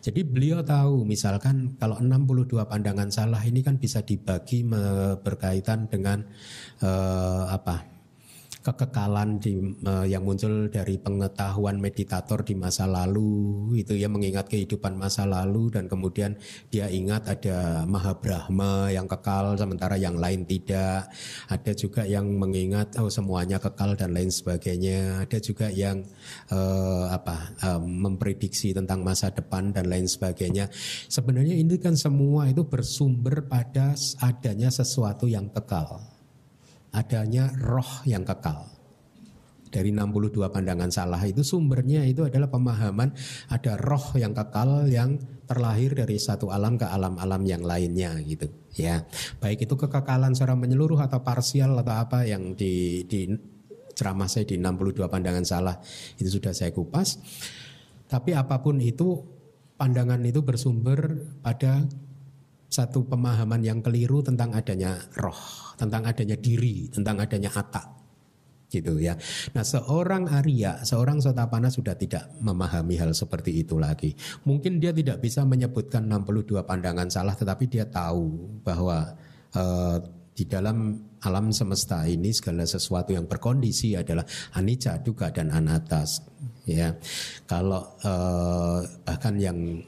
Jadi beliau tahu misalkan kalau 62 pandangan salah ini kan bisa dibagi berkaitan dengan uh, apa kekekalan di, uh, yang muncul dari pengetahuan meditator di masa lalu itu ya mengingat kehidupan masa lalu dan kemudian dia ingat ada Maha Brahma yang kekal sementara yang lain tidak. Ada juga yang mengingat oh semuanya kekal dan lain sebagainya. Ada juga yang uh, apa uh, memprediksi tentang masa depan dan lain sebagainya. Sebenarnya ini kan semua itu bersumber pada adanya sesuatu yang kekal adanya roh yang kekal. Dari 62 pandangan salah itu sumbernya itu adalah pemahaman ada roh yang kekal yang terlahir dari satu alam ke alam-alam yang lainnya gitu ya. Baik itu kekekalan secara menyeluruh atau parsial atau apa yang di, di ceramah saya di 62 pandangan salah itu sudah saya kupas. Tapi apa pun itu pandangan itu bersumber pada satu pemahaman yang keliru tentang adanya roh tentang adanya diri, tentang adanya atak gitu ya. Nah, seorang Arya, seorang Sotapana sudah tidak memahami hal seperti itu lagi. Mungkin dia tidak bisa menyebutkan 62 pandangan salah tetapi dia tahu bahwa uh, di dalam alam semesta ini segala sesuatu yang berkondisi adalah anicca, dukkha dan anatta. Ya, kalau eh, bahkan yang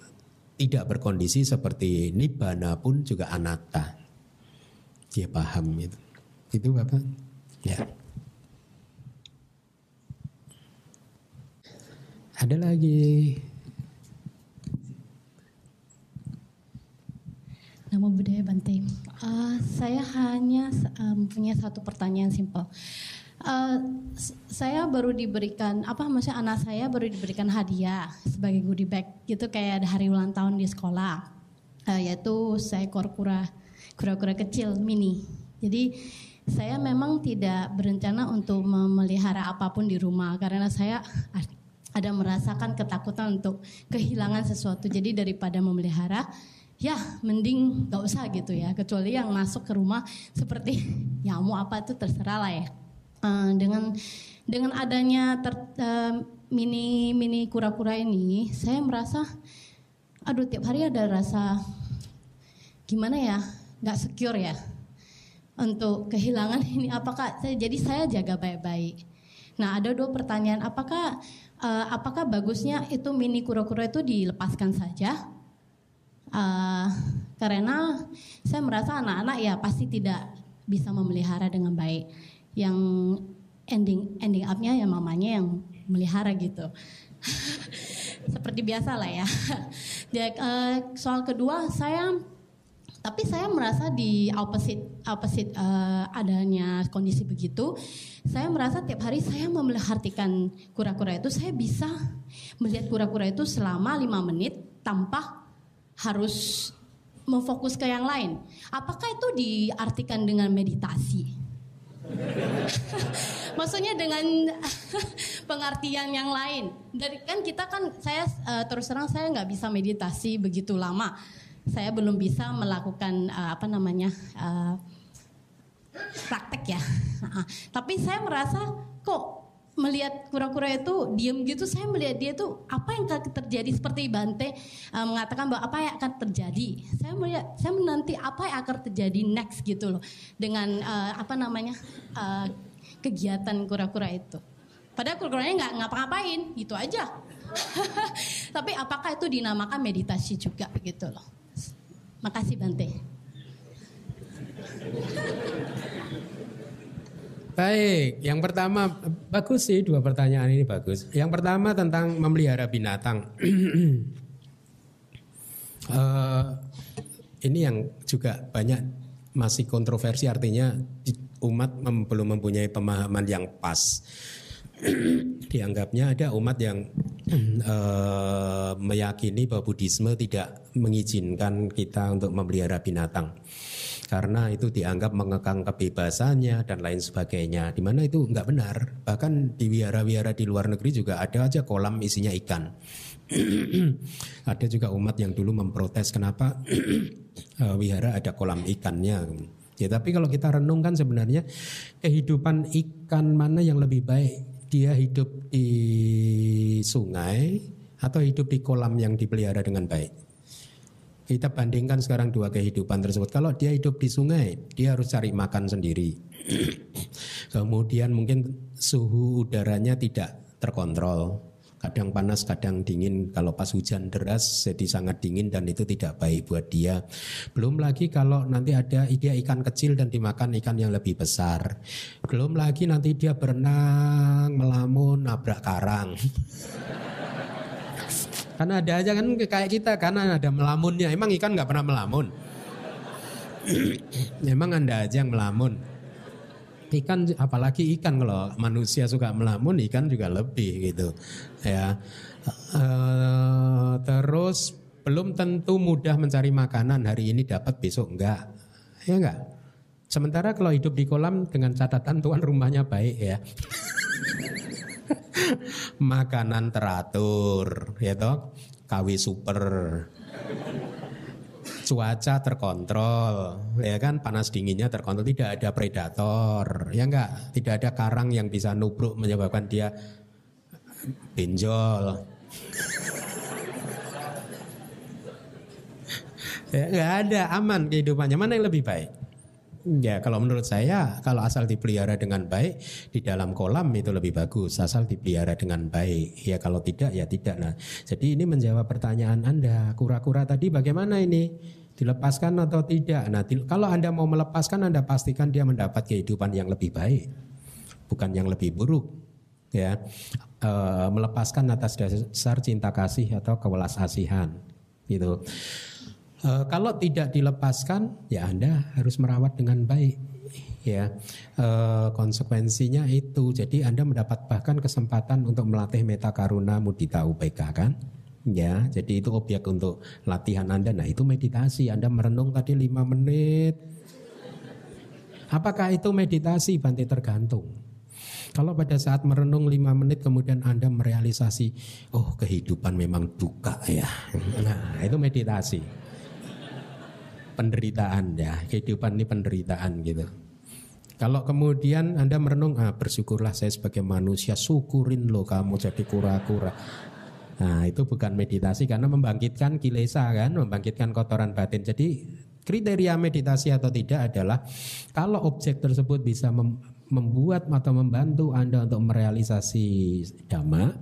tidak berkondisi seperti nibbana pun juga anatta. Dia paham itu. Itu Bapak? Ya. Ada lagi. Nama budaya Bante. Uh, saya hanya uh, mempunyai satu pertanyaan simpel. Uh, saya baru diberikan apa maksudnya anak saya baru diberikan hadiah sebagai goodie bag gitu kayak hari ulang tahun di sekolah. Uh, yaitu seekor kura kura-kura kecil mini. Jadi saya memang tidak berencana untuk memelihara apa pun di rumah karena saya ada merasakan ketakutan untuk kehilangan sesuatu. Jadi daripada memelihara ya mending gak usah gitu ya. Kecuali yang masuk ke rumah seperti nyamuk apa itu terserah lah ya uh, dengan dengan adanya ter, uh, mini mini kura-kura ini saya merasa aduh tiap hari ada rasa gimana ya nggak secure ya untuk kehilangan ini. Apakah saya jadi saya jaga baik-baik. Nah ada dua pertanyaan. Apakah uh, apakah bagusnya itu mini kura-kura itu dilepaskan saja? Uh, karena saya merasa anak-anak ya pasti tidak bisa memelihara dengan baik. Yang ending ending upnya ya mamanya yang melihara gitu. Seperti biasa lah ya. Jadi, uh, soal kedua saya tapi saya merasa di opposite opposite uh, adanya kondisi begitu saya merasa tiap hari saya memeliharakan kura-kura itu saya bisa melihat kura-kura itu selama lima menit tanpa harus memfokus ke yang lain. Apakah itu diartikan dengan meditasi? Maksudnya dengan pengertian yang lain. Dari kan kita kan saya uh, terus terang saya nggak bisa meditasi begitu lama. Saya belum bisa melakukan uh, apa namanya uh, praktek ya. Tapi saya merasa kok melihat kura-kura itu diam gitu saya melihat dia tuh apa yang akan terjadi? Seperti Bante uh, mengatakan bahwa apa yang akan terjadi? Saya melihat saya menanti apa yang akan terjadi next gitu loh dengan uh, apa namanya uh, kegiatan kura-kura itu. Padahal kura-kuranya nggak ngapa-ngapain gitu aja. Tapi apakah itu dinamakan meditasi juga gitu loh. Makasih Bante Baik, yang pertama bagus sih dua pertanyaan ini bagus. Yang pertama tentang memelihara binatang. uh, ini yang juga banyak masih kontroversi artinya umat mem belum mempunyai pemahaman yang pas. Dianggapnya ada umat yang uh, meyakini bahwa Buddhisme tidak mengizinkan kita untuk memelihara binatang karena itu dianggap mengekang kebebasannya dan lain sebagainya. Di mana itu nggak benar. Bahkan di wihara-wihara di luar negeri juga ada aja kolam isinya ikan. ada juga umat yang dulu memprotes kenapa eh, wihara ada kolam ikannya. Ya tapi kalau kita renungkan sebenarnya kehidupan ikan mana yang lebih baik? Dia hidup di sungai atau hidup di kolam yang dipelihara dengan baik? Kita bandingkan sekarang dua kehidupan tersebut. Kalau dia hidup di sungai, dia harus cari makan sendiri. Kemudian mungkin suhu udaranya tidak terkontrol. Kadang panas, kadang dingin. Kalau pas hujan deras jadi sangat dingin dan itu tidak baik buat dia. Belum lagi kalau nanti ada dia ikan kecil dan dimakan ikan yang lebih besar. Belum lagi nanti dia berenang, melamun, nabrak karang. Karena ada aja kan kayak kita karena ada melamunnya. Emang ikan nggak pernah melamun. Emang anda aja yang melamun. Ikan apalagi ikan kalau manusia suka melamun ikan juga lebih gitu ya. Uh, terus belum tentu mudah mencari makanan hari ini dapat besok enggak ya enggak. Sementara kalau hidup di kolam dengan catatan tuan rumahnya baik ya. makanan teratur, ya toh, KW super, cuaca terkontrol, ya kan panas dinginnya terkontrol, tidak ada predator, ya enggak, tidak ada karang yang bisa nubruk menyebabkan dia benjol. ya enggak ada, aman kehidupannya. Mana yang lebih baik? Ya kalau menurut saya kalau asal dipelihara dengan baik di dalam kolam itu lebih bagus. Asal dipelihara dengan baik. Ya kalau tidak ya tidak. Nah jadi ini menjawab pertanyaan anda. Kura-kura tadi bagaimana ini? Dilepaskan atau tidak? Nah kalau anda mau melepaskan anda pastikan dia mendapat kehidupan yang lebih baik bukan yang lebih buruk. Ya e, melepaskan atas dasar cinta kasih atau kewelas asihan gitu e, kalau tidak dilepaskan ya anda harus merawat dengan baik ya. E, konsekuensinya itu jadi anda mendapat bahkan kesempatan untuk melatih meta karuna mudita UPK kan? Ya jadi itu objek untuk latihan anda. Nah itu meditasi. Anda merenung tadi lima menit. Apakah itu meditasi? Banti tergantung. Kalau pada saat merenung lima menit kemudian Anda merealisasi, oh kehidupan memang duka ya. Nah itu meditasi. Penderitaan ya, kehidupan ini penderitaan gitu. Kalau kemudian Anda merenung, ah, bersyukurlah saya sebagai manusia, syukurin loh kamu jadi kura-kura. Nah itu bukan meditasi karena membangkitkan kilesa kan, membangkitkan kotoran batin. Jadi kriteria meditasi atau tidak adalah kalau objek tersebut bisa mem membuat atau membantu Anda untuk merealisasi dhamma,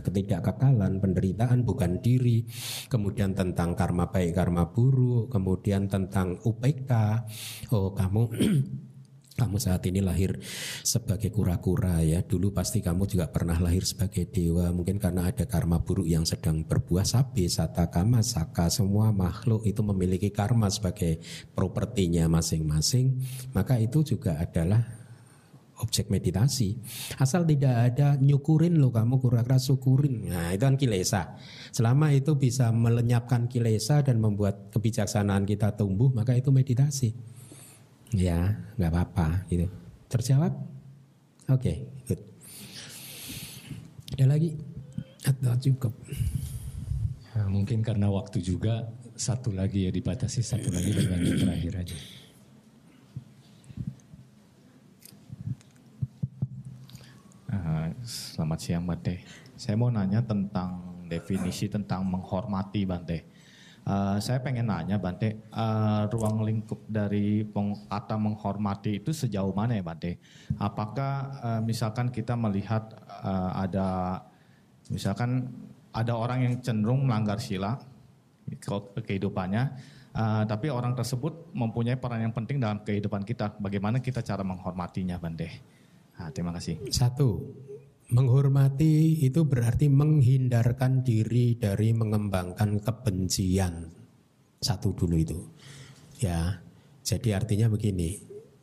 ketidakkekalan, penderitaan bukan diri, kemudian tentang karma baik, karma buruk, kemudian tentang UPK, oh kamu kamu saat ini lahir sebagai kura-kura ya. Dulu pasti kamu juga pernah lahir sebagai dewa. Mungkin karena ada karma buruk yang sedang berbuah sapi sata kama saka semua makhluk itu memiliki karma sebagai propertinya masing-masing. Maka itu juga adalah objek meditasi asal tidak ada nyukurin lo kamu kura-kura syukurin nah itu kan kilesa selama itu bisa melenyapkan kilesa dan membuat kebijaksanaan kita tumbuh maka itu meditasi Ya, nggak apa-apa gitu. Terjawab? Oke, okay, good. Ada lagi? Atau cukup? Ya, mungkin karena waktu juga satu lagi ya dibatasi satu lagi dengan yang terakhir aja. Selamat siang Bante. Saya mau nanya tentang definisi tentang menghormati Bante. Uh, saya pengen nanya Bante, uh, ruang lingkup dari peng, kata menghormati itu sejauh mana ya Bante? Apakah uh, misalkan kita melihat uh, ada misalkan ada orang yang cenderung melanggar sila kehidupannya, uh, tapi orang tersebut mempunyai peran yang penting dalam kehidupan kita. Bagaimana kita cara menghormatinya Bante? Nah, terima kasih. Satu, Menghormati itu berarti menghindarkan diri dari mengembangkan kebencian. Satu dulu itu. Ya. Jadi artinya begini,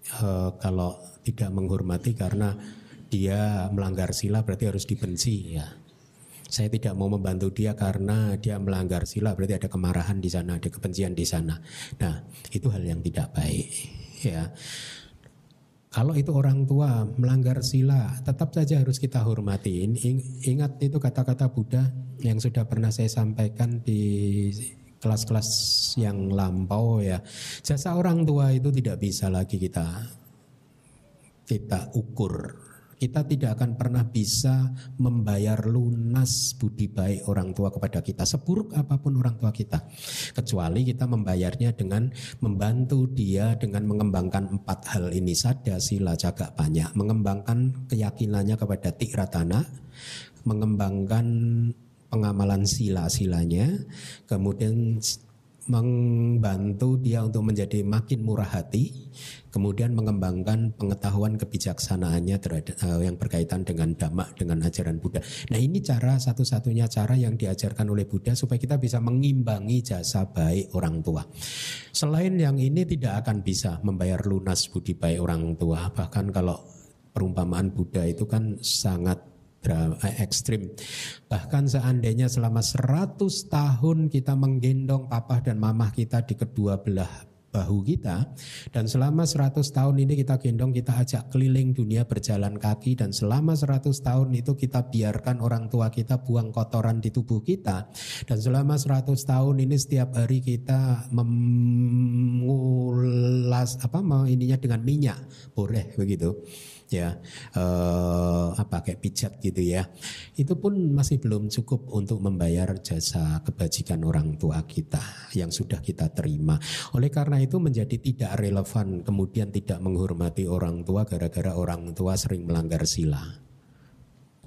e, kalau tidak menghormati karena dia melanggar sila berarti harus dibenci ya. Saya tidak mau membantu dia karena dia melanggar sila berarti ada kemarahan di sana, ada kebencian di sana. Nah, itu hal yang tidak baik ya. Kalau itu orang tua melanggar sila, tetap saja harus kita hormati. Ingat itu kata-kata Buddha yang sudah pernah saya sampaikan di kelas-kelas yang lampau ya. Jasa orang tua itu tidak bisa lagi kita kita ukur kita tidak akan pernah bisa membayar lunas budi baik orang tua kepada kita seburuk apa pun orang tua kita. Kecuali kita membayarnya dengan membantu dia dengan mengembangkan empat hal ini. Saja sila jaga banyak. Mengembangkan keyakinannya kepada tikratana mengembangkan pengamalan sila-silanya. Kemudian membantu dia untuk menjadi makin murah hati, kemudian mengembangkan pengetahuan kebijaksanaannya terhadap uh, yang berkaitan dengan dhamma dengan ajaran Buddha. Nah, ini cara satu-satunya cara yang diajarkan oleh Buddha supaya kita bisa mengimbangi jasa baik orang tua. Selain yang ini tidak akan bisa membayar lunas budi baik orang tua. Bahkan kalau perumpamaan Buddha itu kan sangat Eh, ekstrim. Bahkan seandainya selama 100 tahun kita menggendong papa dan mamah kita di kedua belah bahu kita dan selama 100 tahun ini kita gendong kita ajak keliling dunia berjalan kaki dan selama 100 tahun itu kita biarkan orang tua kita buang kotoran di tubuh kita dan selama 100 tahun ini setiap hari kita mengulas apa ininya dengan minyak boleh begitu ya eh, apa kayak pijat gitu ya. Itu pun masih belum cukup untuk membayar jasa kebajikan orang tua kita yang sudah kita terima. Oleh karena itu menjadi tidak relevan kemudian tidak menghormati orang tua gara-gara orang tua sering melanggar sila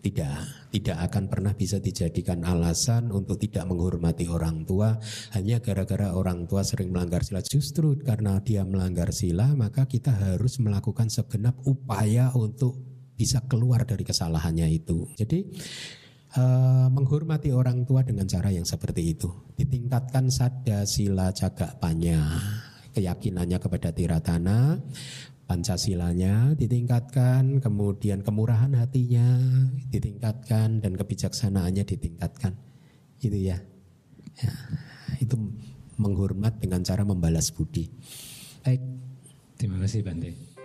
tidak, tidak akan pernah bisa dijadikan alasan untuk tidak menghormati orang tua hanya gara-gara orang tua sering melanggar sila. Justru karena dia melanggar sila, maka kita harus melakukan segenap upaya untuk bisa keluar dari kesalahannya itu. Jadi uh, menghormati orang tua dengan cara yang seperti itu, ditingkatkan sada sila cagak panya keyakinannya kepada tiratana, Pancasilanya ditingkatkan, kemudian kemurahan hatinya ditingkatkan dan kebijaksanaannya ditingkatkan. Gitu ya. ya. Itu menghormat dengan cara membalas budi. Baik. Terima kasih Bante.